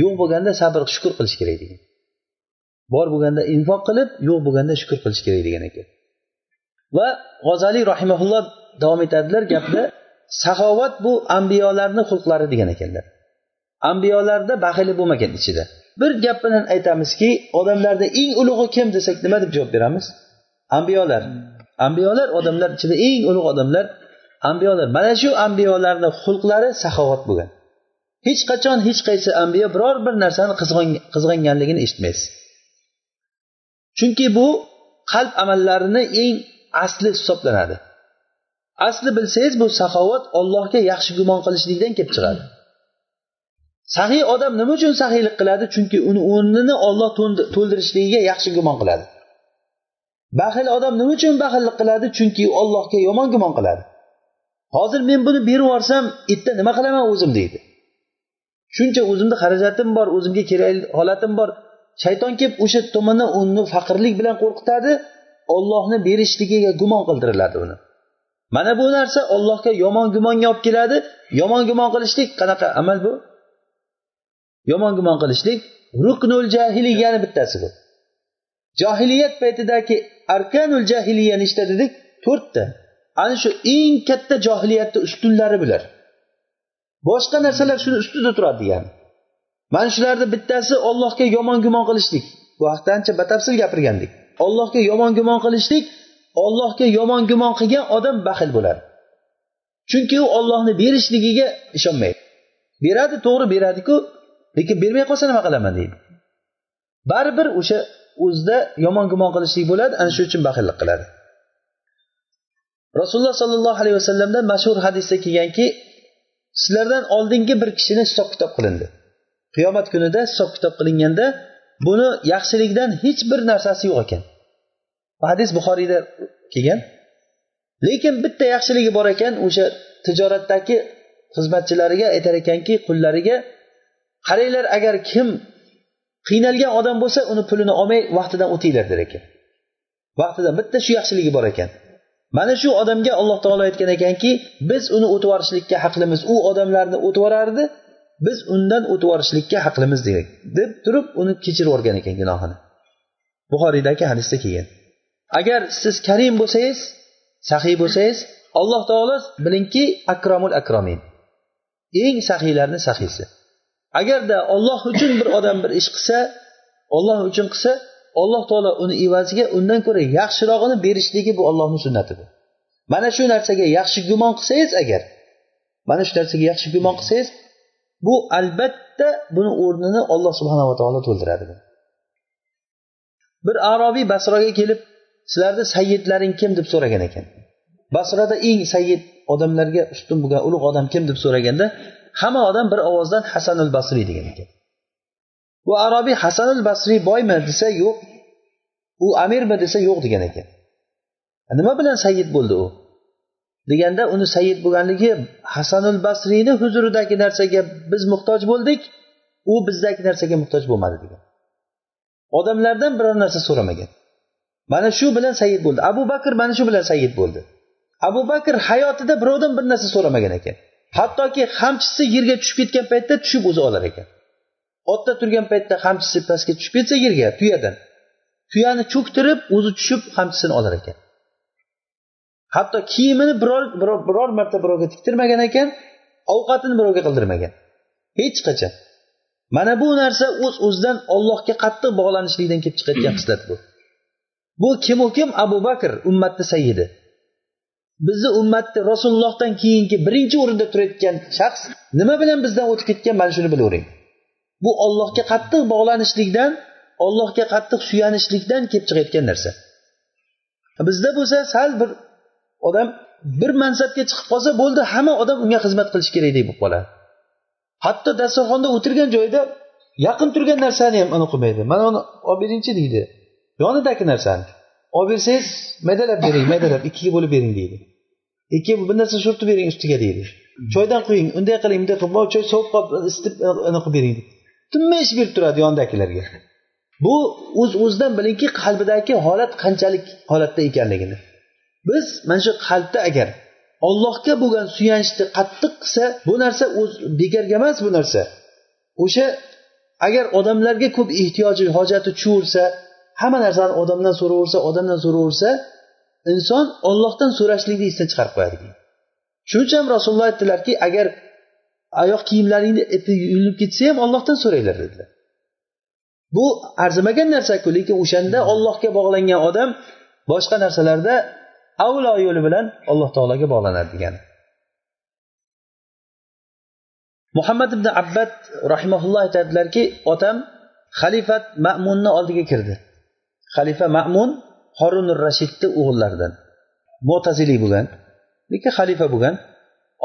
Yo'q bo'lganda sabr shukur qilish kerak degan. Bor bo'lganda infoq qilib yo'q bo'lganda shukur qilish kerak degan ekan. Va g'ozaliy rahimaulloh davom etadilar gapda saxovat bu ambiyolarni xulqlari degan ekanlar. Ambiyolarda baxillik bo'lmagan ichida. Bir gap bilan aytamizki odamlarda eng ulug'i kim desak nima deb javob beramiz? Ambiyolar ambiyolar odamlar ichida eng ulug' odamlar ambiyolar mana shu ambiyolarni xulqlari saxovat bo'lgan. Hech qachon hech qaysi ambiyo biror bir narsani qizg'anganligini eshitmaysiz. Chunki bu qalb amallarini eng asli hisoblanadi. Asli bilsangiz bu saxovat ollohga yaxshi gumon qilishlikdan kelib chiqadi. Saxiy odam nima uchun sahiylik qiladi? Chunki uni o'rnini olloh to'ldirishligiga yaxshi gumon qiladi. Baxil odam nima uchun baxillik qiladi? Chunki ollohga yomon gumon qiladi. Hozir men buni berib yuborsam erta nima qilaman o'zim deydi. Shuncha o'zimni xarajatim bor o'zimga kerakli holatim bor. Shayton kelib o'sha tomondan uni faqirlik bilan qo'rqitadi ollohni berishligiga gumon qildiriladi uni. Mana bu narsa ollohga yomon gumonga olib keladi. Yomon gumon qilishlik qanaqa amal bu? Yomon gumon qilishlik ruknul jahiliyani bittasi bu. Johiliyat paytidagi arkanul jahiliya nechta dedik? To'rtta. Ana shu eng katta johiliyatni ustunlari bular. Boshqa narsalar shuni ustida turadi degani. Mana shularni bittasi ollohga yomon gumon qilishlik. Bu haqda ancha batafsil gapirgandik. Ollohga yomon gumon qilishlik ollohga yomon gumon qilgan odam baxil bo'ladi chunki u ollohni berishligiga ishonmaydi. Beradi to'g'ri beradiku lekin bermay qolsa nima qilaman deydi. Baribir o'sha o'zida yomon gumon qilishlik bo'ladi ana shuning uchun baxillik qiladi. Rasululloh sollallohu alayhi vasallamdan mashhur hadisda kelganki sizlardan oldingi bir kishini hisob kitob qilindi. Qiyomat kunida hisob kitob qilinganda buni yaxshilikdan hech bir narsasi yo'q ekan. Bu hadis buxoriyda kelgan. Lekin bitta yaxshiligi bor ekan o'sha tijoratdagi xizmatchilariga aytar ekanki qullariga qaranglar agar kim qiynalgan odam bo'lsa uni pulini olmay vaqtidan o'tinglar der ekan. Vaqtidan bitta shu yaxshiligi bor ekan. Mana shu odamga alloh taolo aytgan ekanki biz uni o'tib yuborishlikka haqlimiz u odamlarni o'tib yuborardi biz undan o'tib yuborishlikka haqlimiz deb turib uni kechirib yuborgan ekan gunohini. Buxoriydagi hadisda kelgan. Agar siz karim bo'lsangiz sahiy bo'lsangiz alloh taolo bilingki akromul akromin eng sahiylarni sahiysi agarda olloh uchun bir odam bir ish qilsa olloh uchun qilsa alloh taolo uni evaziga undan ko'ra yaxshirog'ini berishligi bu ollohni sunnatidir. Mana shu narsaga yaxshi gumon qilsangiz agar mana shu narsaga yaxshi gumon qilsangiz bu albatta buni o'rnini olloh subhanava taolo to'ldiradi. Bir arobiy basroga kelib sizlarni sayyidlaring kim deb so'ragan ekan? Basrada eng sayyid odamlarga ustun bo'lgan ulug' odam kim deb so'raganda hamma odam bir ovozdan hasanul basriy degan ekan. Bu arobiy hasanul basriy boymi desa yo'q u amirmi desa yo'q degan ekan. E, nima bilan sayyid bo'ldi u? Deganda uni sayyid bo'lganligi hasanul basriyni huzuridagi narsaga biz muhtoj bo'ldik u bizdagi narsaga muhtoj bo'lmadi degan. Odamlardan biror narsa so'ramagan. Mana shu bilan sayyid bo'ldi. Abu bakr mana shu bilan sayyid bo'ldi. Abu bakr hayotida birovdan bir narsa so'ramagan ekan. Hattoki qamchisi yerga tushib ketgan paytda tushib o'zi olar ekan. Otda turgan paytda qamchisi pastga tushib ketsa yerga tuyadan. Tuyani cho'ktirib o'zi tushib qamchisini olar ekan. Hatto kiyimini biror biror, marta birovga tiktirmagan ekan ovqatini birovga qildirmagan. Hech qachon. Mana bu narsa o'z uz o'zidan ollohga qattiq bog'lanishlikdan kelib chiqayotgan xislat bu. Bu kimu kim abu bakr ummatni sayyidi. Bizni ummatni rasulullohdan keyingi birinchi o'rinda turayotgan shaxs nima bilan bizdan o'tib ketgan? Mana shuni bilavering bu ollohga qattiq bog'lanishlikdan ollohga qattiq suyanishlikdan kelib chiqayotgan narsa. Bizda bo'lsa sal bir odam bir mansabga chiqib qolsa bo'ldi hamma odam unga xizmat qilishi kerakdek bo'lib qoladi. Hatto dasturxonda o'tirgan joyida yaqin turgan narsani ham uni qilmaydi. Mana uni olib beringchi deydi. Yonidagi narsani. Olib bersangiz maydalab bering maydalab ikkiga bo'lib bering deydi. Ikki bir narsa surtib bering ustiga deydi. Choydan quying unday qiling bunday qilib choy sovib qolib isitib uni qilib bering tinmay ish berib turadi yonidagilarga bu o'z uz o'zidan bilingki qalbidagi holat qanchalik holatda ekanligini. Biz mana shu qalbda agar ollohga bo'lgan suyanishni qattiq qilsa bu narsa o'z bekorga emas bu narsa. O'sha agar odamlarga ko'p ehtiyoji hojati tushaversa hamma narsani odamdan so'raversa odamdan so'raversa inson ollohdan so'rashlikni esdan chiqarib qo'yadi. Shuning uchun ham rasululloh aytdilarki agar oyoq kiyimlaringni ipi yulinib ketsa ham ollohdan so'ranglar dedilar. Bu arzimagan narsaku lekin o'shanda ollohga bog'langan odam boshqa narsalarda avlo yo'li bilan alloh taologa bog'lanadi degani. Muhammad ibn abbad rahimaulloh aytadilarki otam xalifat ma'munni oldiga kirdi. Xalifa ma'mun horunur rashidni o'g'illaridan mo'taziliy bo'lgan lekin xalifa bo'lgan.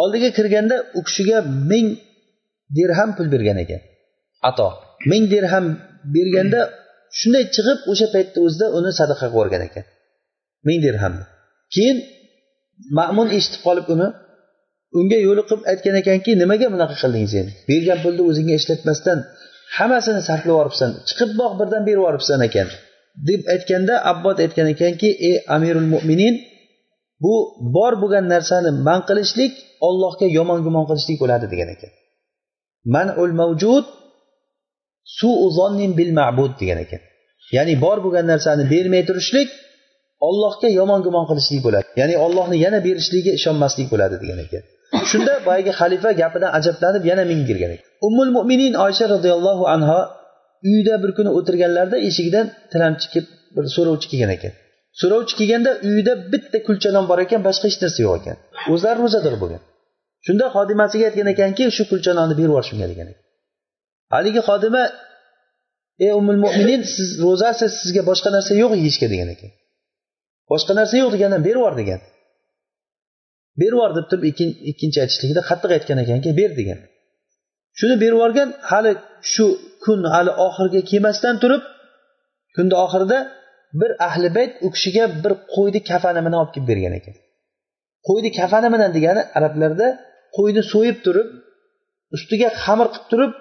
Oldiga kirganda u kishiga ming dirham pul bergan ekan. Ato. Ming dirham berganda shunday chiqib o'sha paytda o'zida uni sadaqa qilib yuborgan ekan. Ming dirhamni keyin ma'mun eshitib qolib uni unga yo'liqib aytgan ekanki nimaga bunaqa qilding sen bergan pulni o'zingga ishlatmasdan hammasini sarflab yuboribsan chiqib boq birdan berib yuboribsan ekan deb aytganda abbod aytgan ekanki ey amirul mo'minin bu bor bo'lgan narsani man qilishlik ollohga yomon gumon qilishlik bo'ladi degan ekan. Manul mavjud suuzonnin bil ma'bud degan ekan. Ya'ni bor bo'lgan narsani bermay turishlik ollohga yomon gumon qilishlik bo'ladi. Ya'ni ollohni yana berishligiga ishonmaslik bo'ladi degan ekan. Shunda boyagi xalifa gapidan ajablanib yana mingirgan ekan. Ummul mo'minin oysha roziyallohu anho uyida bir kuni o'tirganlarida eshigidan tilamchi kelib bir so'rovchi kelgan ekan. So'rovchi kelganda uyida bitta kulchanon bor ekan boshqa hech narsa yo'q ekan. O'zlari ro'zador bo'lgan. Shunda xodimasiga aytgan ekanki shu kulchanonni berib yubor shunga degan ekan. Haligi xodima ey umul mo'minin siz ro'zasiz sizga boshqa narsa yo'q yeyishga degan ekan. Boshqa narsa yo'q deganda berib yubor degan. Berib yubor deb turib ikkinchi aytishligida qattiq aytgan ekanki ber degan. Shuni berib yuborgan hali shu kun hali oxiriga kelmasdan turib kunni oxirida bir ahli bayt u kishiga bir qo'yni kafani bilan olib kelib bergan ekan. Qo'yni kafani bilan degani arablarda qo'yni so'yib turib ustiga xamir qilib turib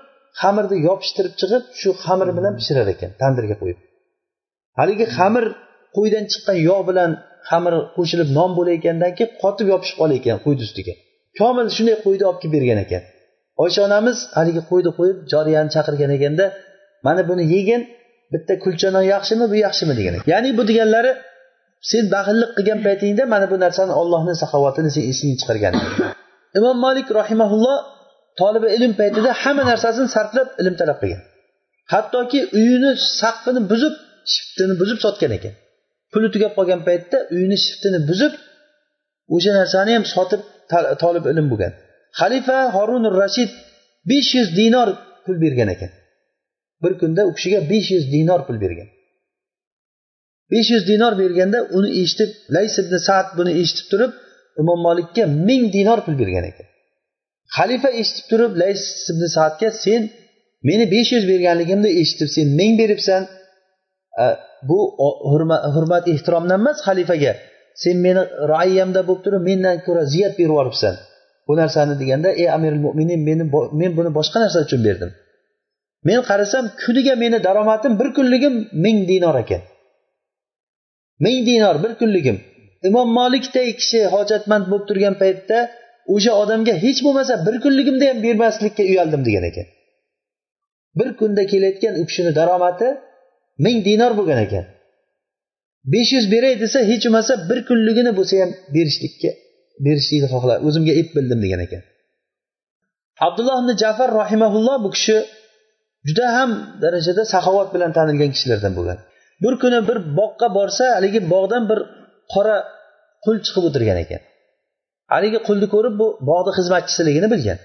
xamirni yopishtirib chiqib shu xamir bilan pishirar ekan tandirga qo'yib. Haligi xamir qo'ydan chiqqan yog' bilan xamir qo'shilib non bo'layotgandan keyin qotib yopishib qolar ekan qo'yni ustiga. Komil shunday qo'yni olib kelib bergan ekan. Oysha onamiz haligi qo'yni qo'yib joriyani chaqirgan ekanda mana buni yegin bitta kulchanon yaxshimi bu yaxshimi degan ya'ni bu deganlari sen baxillik qilgan paytingda mana bu narsani ollohni saxovatini sen esingdan chiqargan. Imom molik rahimaulloh tolibi ilm paytida hamma narsasini sarflab ilm talab qilgan. Hattoki uyini saqfini buzib shiftini buzib sotgan ekan. Puli tugab qolgan paytda uyini shiftini buzib o'sha narsani ham sotib tolib ilm bo'lgan. Xalifa horunur rashid besh yuz dinor pul bergan ekan bir kunda u kishiga besh yuz dinor pul bergan. Besh yuz dinor berganda uni eshitib lays ibn saad buni eshitib turib imom molikka ming dinor pul bergan ekan. Xalifa eshitib turib lays ibn saadga sen meni besh yuz berganligimni eshitib sen ming beribsan. Bu hurmat ehtiromdan emas xalifaga. Sen meni raiyamda bo'lib turib mendan ko'ra ziyat berib yuboribsan. Bu narsani deganda ey amiril mo'minin meni men buni boshqa narsa uchun berdim. Men qarasam kuniga meni daromadim bir kunligim ming dinor ekan. Ming dinor bir kunligim. Imom molikday kishi hojatmand bo'lib turgan paytda o'sha odamga hech bo'lmasa bir kunligimni ham bermaslikka uyaldim degan ekan. Bir kunda kelayotgan u kishini daromadi ming dinor bo'lgan ekan. Besh yuz beray desa hech bo'lmasa bir kunligini bo'lsa ham berishlikka berishlikni xohlar o'zimga ep bildim degan ekan. Abdulloh ibn jafar rahimaulloh bu kishi juda ham darajada saxovat bilan tanilgan kishilardan bo'lgan bir kuni bir boqqa borsa haligi bog'dan bir qora qul chiqib o'tirgan ekan. Haligi qulni ko'rib bu bog'ni xizmatchisiligini bilgan.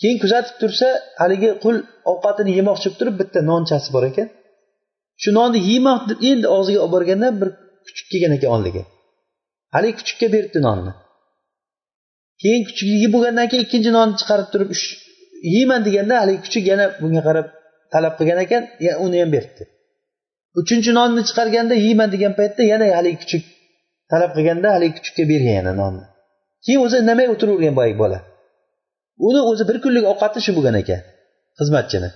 Keyin kuzatib tursa haligi qul ovqatini yemoqchi bo'lib turib bitta nonchasi bor ekan. Shu nonni yeymoq deb endi og'ziga olib borganda bir kuchuk kelgan ekan oldiga haligi kuchukka beribdi nonni. Keyin kuchuk yeb bo'lgandan keyin ikkinchi nonni chiqarib turib yeyman deganda haligi kuchuk yana bunga qarab talab qilgan ekan uni ham beribdi. Uchinchi nonni chiqarganda yeyman degan paytda yana haligi kuchuk talab qilganda haligi kuchukka bergan yana nonni. Keyin o'zi indamay o'tiravergan boyagi bola. Uni o'zi bir kunlik ovqati shu bo'lgan ekan xizmatchini.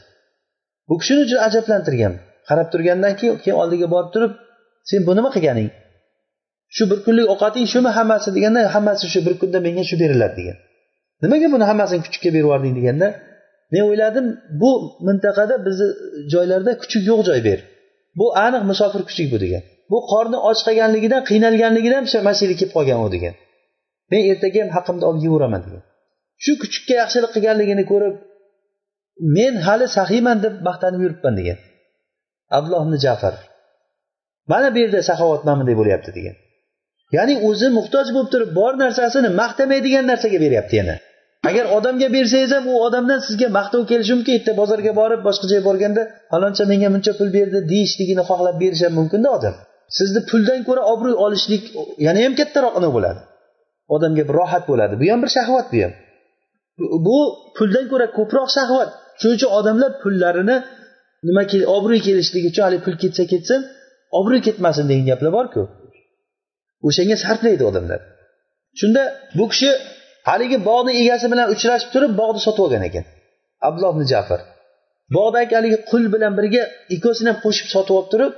Bu kishini juda ajablantirgan. Qarab turgandan keyin keyin oldiga borib turib sen bu nima qilganing? Shu bir kunlik ovqating shumi hammasi? deganda hammasi shu bir kunda menga shu beriladi degan. Nimaga buni hammasini kuchukka berib yubording deganda men o'yladim bu mintaqada bizni joylarda kuchuk yo'q joy ber. Bu aniq musofir kuchuk bu degan. Bu qorni och qolganligidan qiynalganligidan mana shu yerga kelib qolgan u degan. Men ertaga ham haqimni olib yeyveraman degan shu kuchukka yaxshilik qilganligini ko'rib men hali saxiyman deb maqtanib yuribman degan. Abdulloh ibn jafar mana bu yerda saxovat mana bo'lyapti degan. Ya'ni o'zi muhtoj bo'lib turib bor narsasini maqtamaydigan narsaga beryapti yana. Agar odamga bersangiz ham u odamdan sizga maqtov kelishi mumkin erta bozorga borib boshqa joyga borganda faloncha menga buncha pul berdi deyishligini xohlab berishi ham mumkinda odam. Sizni puldan ko'ra obro'y olishlik yana ham kattaroq nima bo'ladi. Odamga bir rohat bo'ladi. Bu ham bir shahvat bu ham. Bu puldan ko'ra ko'proq shahvat. Shuning uchun odamlar pullarini nima obro'y kelishligi uchun haligi pul ketsa ketsin obro'y ketmasin degan gaplar borku. O'shanga sarflaydi odamlar. Shunda bu kishi haligi bog'ni egasi bilan uchrashib turib bog'ni sotib olgan ekan. Abdulloh ibn jafar. Bog'dagi haligi qul bilan birga ikkovsini ham qo'shib sotib olib turib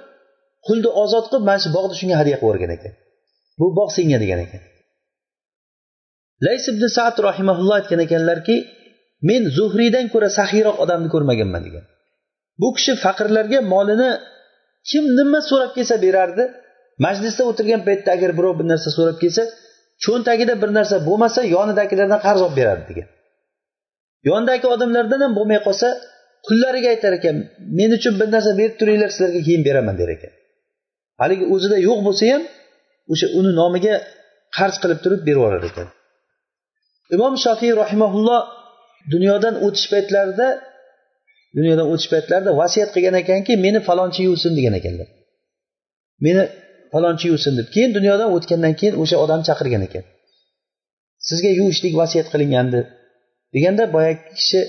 qulni ozod qilib mana shu bog'ni shunga hadya qilib yuborgan ekan. Bu bog' senga degan ekan. Lays ibn saad rahimaulloh aytgan ekanlarki men zuhriydan ko'ra saxiyroq odamni ko'rmaganman degan. Bu kishi faqirlarga molini kim nima so'rab kelsa berardi. Majlisda o'tirgan paytda agar birov bir narsa so'rab kelsa cho'ntagida bir narsa bo'lmasa yonidagilardan qarz olib beradi degan. Yonidagi odamlardan ham bo'lmay qolsa qullariga aytar ekan men uchun bir narsa berib turinglar sizlarga keyin beraman der ekan. Haligi o'zida yo'q bo'lsa ham o'sha uni nomiga qarz qilib turib berib yuborar ekan. Imom shofiy rahimaulloh dunyodan o'tish paytlarida dunyodan o'tish paytlarida vasiyat qilgan ekanki meni falonchi yuvsin degan ekanlar. Meni palonchi yuvsin deb. Keyin dunyodan o'tgandan keyin o'sha odam chaqirgan ekan. Sizga yuvishlik vasiyat qilingandi deganda boyagi kishi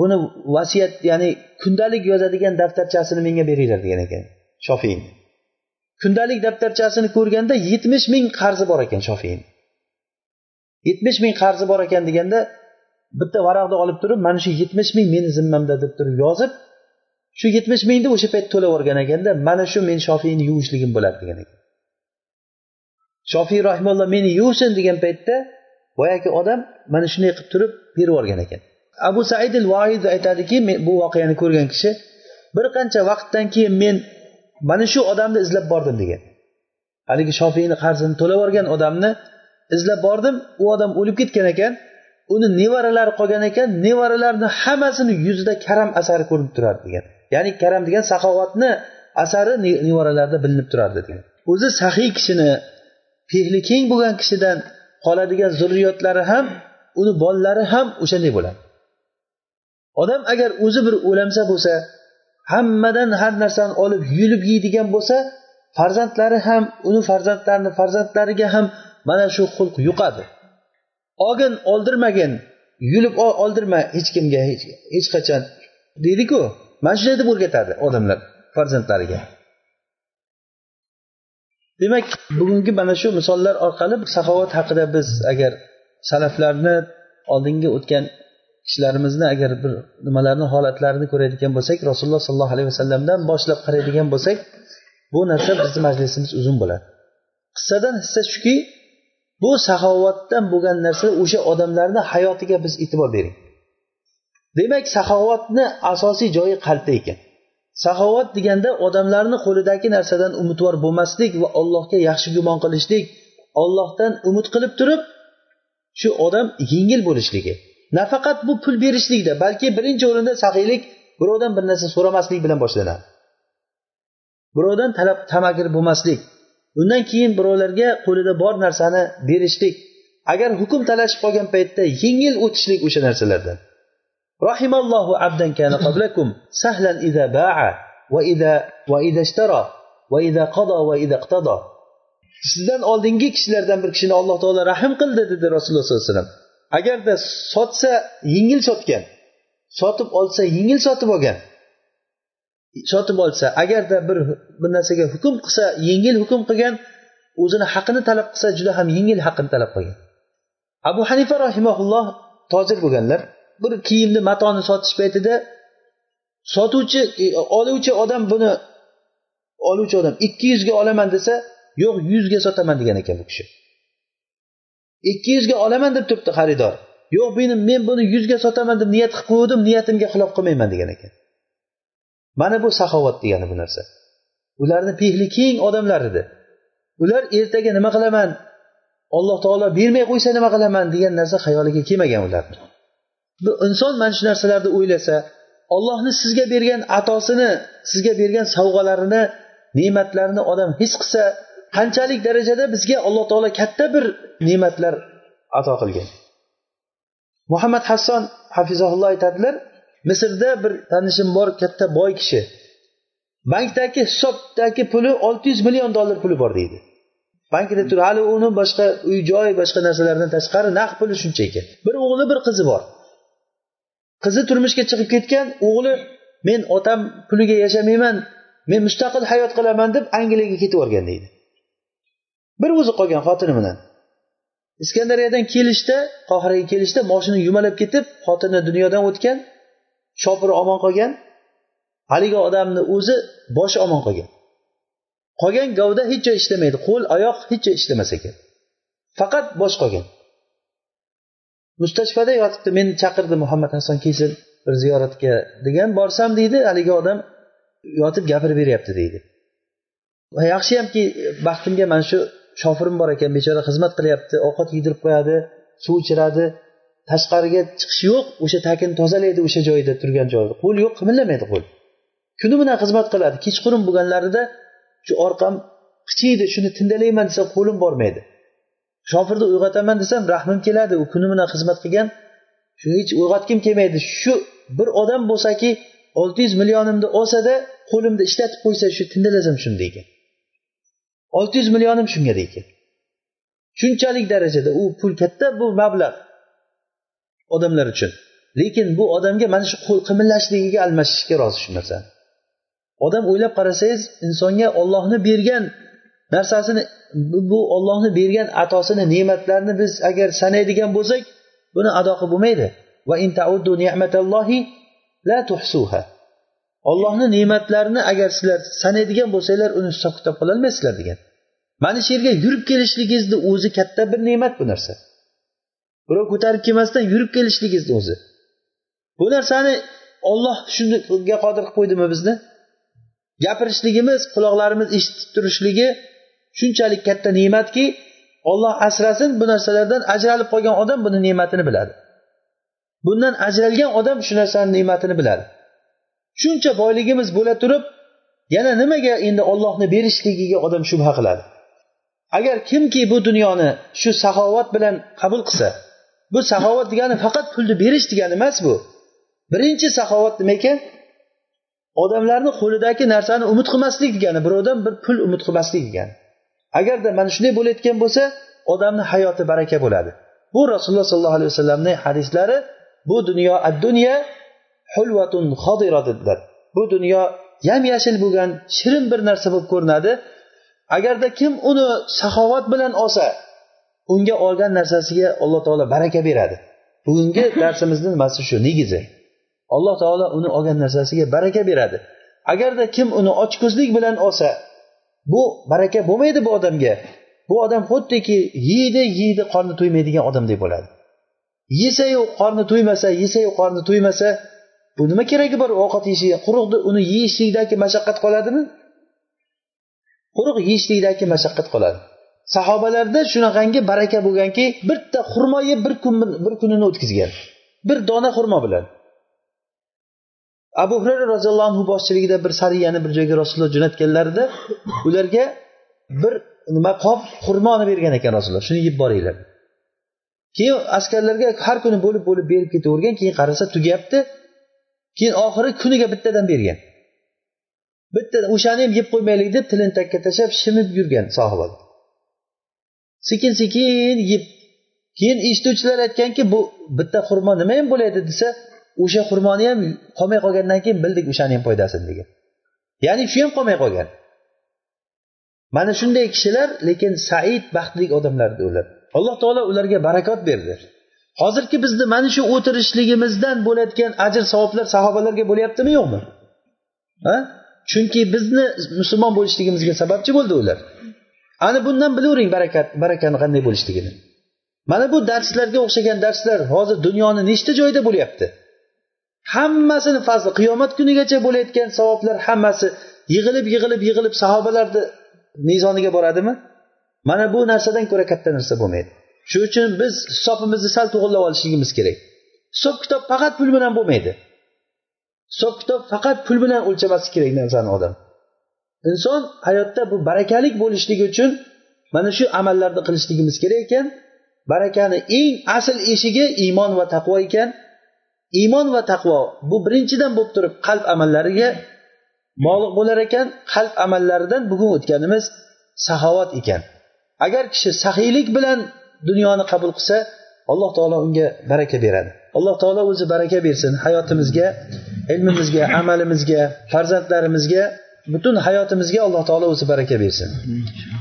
buni vasiyat ya'ni kundalik yozadigan daftarchasini menga beringlar degan ekan shofiyni kundalik daftarchasini ko'rganda yetmish ming qarzi bor ekan shofiyni yetmish ming qarzi bor ekan deganda bitta varaqni olib turib mana shu yetmish ming meni zimmamda deb turib yozib shu yetmish mingni o'sha payt to'lab yuborgan ekanda mana shu men shofiyni yuvishligim bo'ladi degan ekan. Shofiy rahimulloh meni yuvsin degan paytda boyagi odam mana shunday qilib turib berib yuborgan ekan. Abu said al void aytadiki bu voqeani ko'rgan kishi bir qancha vaqtdan keyin men mana shu odamni izlab bordim degan. Haligi shofiyni qarzini to'lab yuborgan odamni izlab bordim u odam o'lib ketgan ekan uni nevaralari qolgan ekan nevaralarni hammasini yuzida karam asari ko'rinib turardi degan. Ya'ni karam degan saxovatni asari nevaralarda bilinib turardi degan. O'zi saxiy kishini fehli keng bo'lgan kishidan qoladigan zurriyotlari ham uni bolalari ham o'shanday bo'ladi. Odam agar o'zi bir o'lamsa bo'lsa hammadan har narsani olib yulib yeydigan bo'lsa farzandlari ham uni farzandlarini farzandlariga ham mana shu xulq yuqadi. Olgin oldirmagin yulib oldirma hech kimga hech qachon. Deydiku mana shunday deb o'rgatadi odamlar farzandlariga. Demak bugungi mana shu misollar orqali saxovat haqida biz agar salaflarni oldingi o'tgan kishilarimizni agar bir nimalarni holatlarini ko'radigan bo'lsak rasululloh sollallohu alayhi vasallamdan boshlab qaraydigan bo'lsak bu narsa bizni majlisimiz uzun bo'ladi. Qissadan hissa shuki bu saxovatdan bo'lgan narsa o'sha odamlarni hayotiga biz e'tibor bering. Demak saxovatni asosiy joyi qalbda ekan. Saxovat deganda odamlarni qo'lidagi narsadan umidvor bo'lmaslik va allohga yaxshi gumon qilishlik ollohdan umid qilib turib shu odam yengil bo'lishligi. Nafaqat bu pul berishlikda balki birinchi o'rinda saxiylik birovdan bir narsa so'ramaslik bilan boshlanadi. Birovdan talab tamagir bo'lmaslik undan keyin birovlarga qo'lida bor narsani berishlik. Agar hukm talashib qolgan paytda yengil o'tishlik o'sha narsalardan. Rahimallohu abdan عبدا كان sahlan سهلا إذا va idza va idza ishtara va idza qada va idza iqtada. Sizdan oldingi kishilardan bir kishini alloh taolo rahm qildi dedi rasululloh sollallohu alayhi vasallam. Agarda sotsa yengil sotgan sotib olsa yengil sotib olgan. Sotib olsa agarda bir bir narsaga hukm qilsa yengil hukm qilgan o'zini haqini talab qilsa juda ham yengil haqini talab qilgan. Abu hanifa rahimaulloh tojir bo'lganlar bir kiyimni matoni sotish paytida sotuvchi e, oluvchi odam buni oluvchi odam ikki yuzga olaman desa yo'q yuzga sotaman degan ekan bu kishi. Ikki yuzga olaman deb turibdi xaridor. Yo'q meni men buni yuzga sotaman deb niyat qilib qo'ygandim niyatimga xilof qilmayman degan ekan. Mana bu saxovat degani bu narsa. Ularni pehli keng odamlar edi. Ular ertaga nima qilaman alloh taolo bermay qo'ysa nima qilaman degan narsa xayoliga kelmagan ularni. Inson mana shu narsalarni o'ylasa ollohni sizga bergan atosini sizga bergan sovg'alarini ne'matlarini odam his qilsa qanchalik darajada bizga alloh taolo katta bir ne'matlar ato qilgan. Muhammad hasson hafizaulloh aytadilar misrda bir tanishim bor katta boy kishi. Bankdagi hisobdagi puli olti yuz million dollar puli bor deydi. Bankda turib hali uni boshqa uy joy boshqa narsalardan tashqari naqd puli shuncha ekan bir o'g'li bir qizi bor. Qizi turmushga chiqib ketgan o'g'li men otam puliga yashamayman men mustaqil hayot qilaman deb angliyaga ketib yuborgan deydi. Bir o'zi qolgan xotini bilan. Iskandariyadan kelishda qohiraga kelishda moshina yumalab ketib xotini dunyodan o'tgan shopiri omon qolgan. Haligi odamni o'zi boshi omon qolgan. Qolgan gavda hech joy ishlamaydi qo'l oyoq hech joy ishlamas ekan faqat bosh qolgan. Mustashfada yotibdi meni chaqirdi muhammad hasan kelsin bir ziyoratga degan borsam deydi haligi odam yotib gapirib beryapti deydi. Yaxshiyamki baxtimga mana shu shofirim bor ekan bechora xizmat qilyapti ovqat yedirib qo'yadi suv ichiradi. Tashqariga chiqish yo'q o'sha takini tozalaydi o'sha joyda turgan joyida qo'l yo'q qimillamaydi qo'l. Kuni bilan xizmat qiladi kechqurun bo'lganlarida shu orqam qichiydi shuni tindalayman desa qo'lim bormaydi. Shofirni uyg'otaman desam rahmim keladi. U kuni bilan xizmat qilgan. Shu hech uyg'otgim kelmaydi. Shu bir odam bo'lsaki olti yuz millionimni olsada qo'limda ishlatib qo'ysa shu tindalasam shuni deykan olti yuz millionim shunga deykan shunchalik darajada u pul katta bu mablag' odamlar uchun. Lekin bu odamga mana shu qo'l qimillashligiga almashishga rozi shu narsani. Odam o'ylab qarasangiz insonga ollohni bergan narsasini bu ollohni bergan atosini ne'matlarini biz agar sanaydigan bo'lsak buni ado qilib bo'lmaydi. Ollohni ne'matlarini agar sizlar sanaydigan bo'lsanglar uni hisob kitob qilolmaysizlar degan. Mana shu yerga yurib kelishligingizni o'zi katta bir ne'mat bu narsa. Birov ko'tarib kelmasdan yurib kelishligingizni o'zi. Bu narsani olloh shunga qodir qilib qo'ydimi bizni? Gapirishligimiz quloqlarimiz eshitib turishligi shunchalik katta ne'matki olloh asrasin bu narsalardan ajralib qolgan odam buni ne'matini biladi. Bundan ajralgan odam shu narsani ne'matini biladi. Shuncha boyligimiz bo'la turib yana nimaga endi ollohni berishligiga odam shubha qiladi? Agar kimki bu dunyoni shu saxovat bilan qabul qilsa bu saxovat degani faqat pulni berish degani emas bu. Birinchi saxovat nima ekan? Odamlarni qo'lidagi narsani umid qilmaslik degani birovdan bir pul umid qilmaslik degani. Agarda mana shunday bo'layotgan bo'lsa odamni hayoti baraka bo'ladi. Bu rasululloh sollallohu alayhi vasallamning hadislari bu dunyo ad dunyo hulvatun xodira dedilar. Bu dunyo yam yashil bo'lgan shirin bir narsa bo'lib ko'rinadi. Agarda kim uni saxovat bilan olsa unga olgan narsasiga alloh taolo baraka beradi. Bugungi darsimizni nimasi shu negizi? Alloh taolo uni olgan narsasiga baraka beradi. Agarda kim uni ochko'zlik bilan olsa bu baraka bo'lmaydi bu odamga. Bu odam xuddiki yeydi yeydi qorni to'ymaydigan odamdek bo'ladi. Yesayu qorni to'ymasa yesayu qorni to'ymasa bu nima keragi bor ovqat yeyishiga? Quruqni uni yeyishlikdagi mashaqqat qoladimi? Quruq yeyishlikdagi mashaqqat qoladi. Sahobalarda shunaqangi baraka bo'lganki bitta xurmo yeb bir kun bir kunini o'tkazgan. Bir dona xurmo bilan. Abu hurayra roziyallohu anhu boshchiligida bir sariyani bir joyga rasululloh jo'natganlarida ularga bir nima qop xurmoni bergan ekan rasululloh. Shuni yeb boringlar. Keyin askarlarga har kuni bo'lib bo'lib berib ketavergan keyin qarasa tugayapti. Keyin oxiri kuniga bittadan bergan. Bitta o'shani ham yeb qo'ymaylik deb tilini takka tashlab shimib yurgan sahobalar. Sekin sekin yeb keyin eshituvchilar aytganki bu bitta xurmo nima ham bo'ladi desa o'sha xurmoni ham qolmay qolgandan keyin bildik o'shani ham foydasini degan. Ya'ni shu ham qolmay qolgan. Mana shunday kishilar lekin said baxtli odamlar ular. Alloh taolo ularga barakot berdi. Hozirgi bizni mana shu o'tirishligimizdan bo'layotgan ajr savoblar sahobalarga bo'lyaptimi yo'qmi? Ha? Chunki bizni musulmon bo'lishligimizga sababchi bo'ldi ular. Ana bundan bilavering barakat barakani qanday bo'lishligini. Mana bu darslarga o'xshagan darslar hozir dunyoni nechta joyda bo'lyapti? Hammasini fazli qiyomat kunigacha bo'layotgan savoblar hammasi yig'ilib yig'ilib yig'ilib sahobalarni mezoniga boradimi? Mana bu narsadan ko'ra katta narsa bo'lmaydi. Shuning uchun biz hisobimizni sal to'g'irlab olishligimiz kerak. Hisob kitob faqat pul bilan bo'lmaydi. Hisob kitob faqat pul bilan o'lchamaslik kerak narsani odam. Inson hayotda bu barakalik bo'lishligi uchun mana shu amallarni qilishligimiz kerak ekan. Barakani eng asl eshigi iymon va taqvo ekan. Iymon va taqvo bu birinchidan bo'lib turib qalb amallariga bog'liq bo'lar ekan. Qalb amallaridan bugun o'tganimiz saxovat ekan. Agar kishi saxiylik bilan dunyoni qabul qilsa alloh taolo unga baraka beradi. Alloh taolo o'zi baraka bersin hayotimizga ilmimizga amalimizga farzandlarimizga butun hayotimizga alloh taolo o'zi baraka bersin.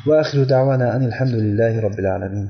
Va axiru davana alhamdulillahi robbil alamin.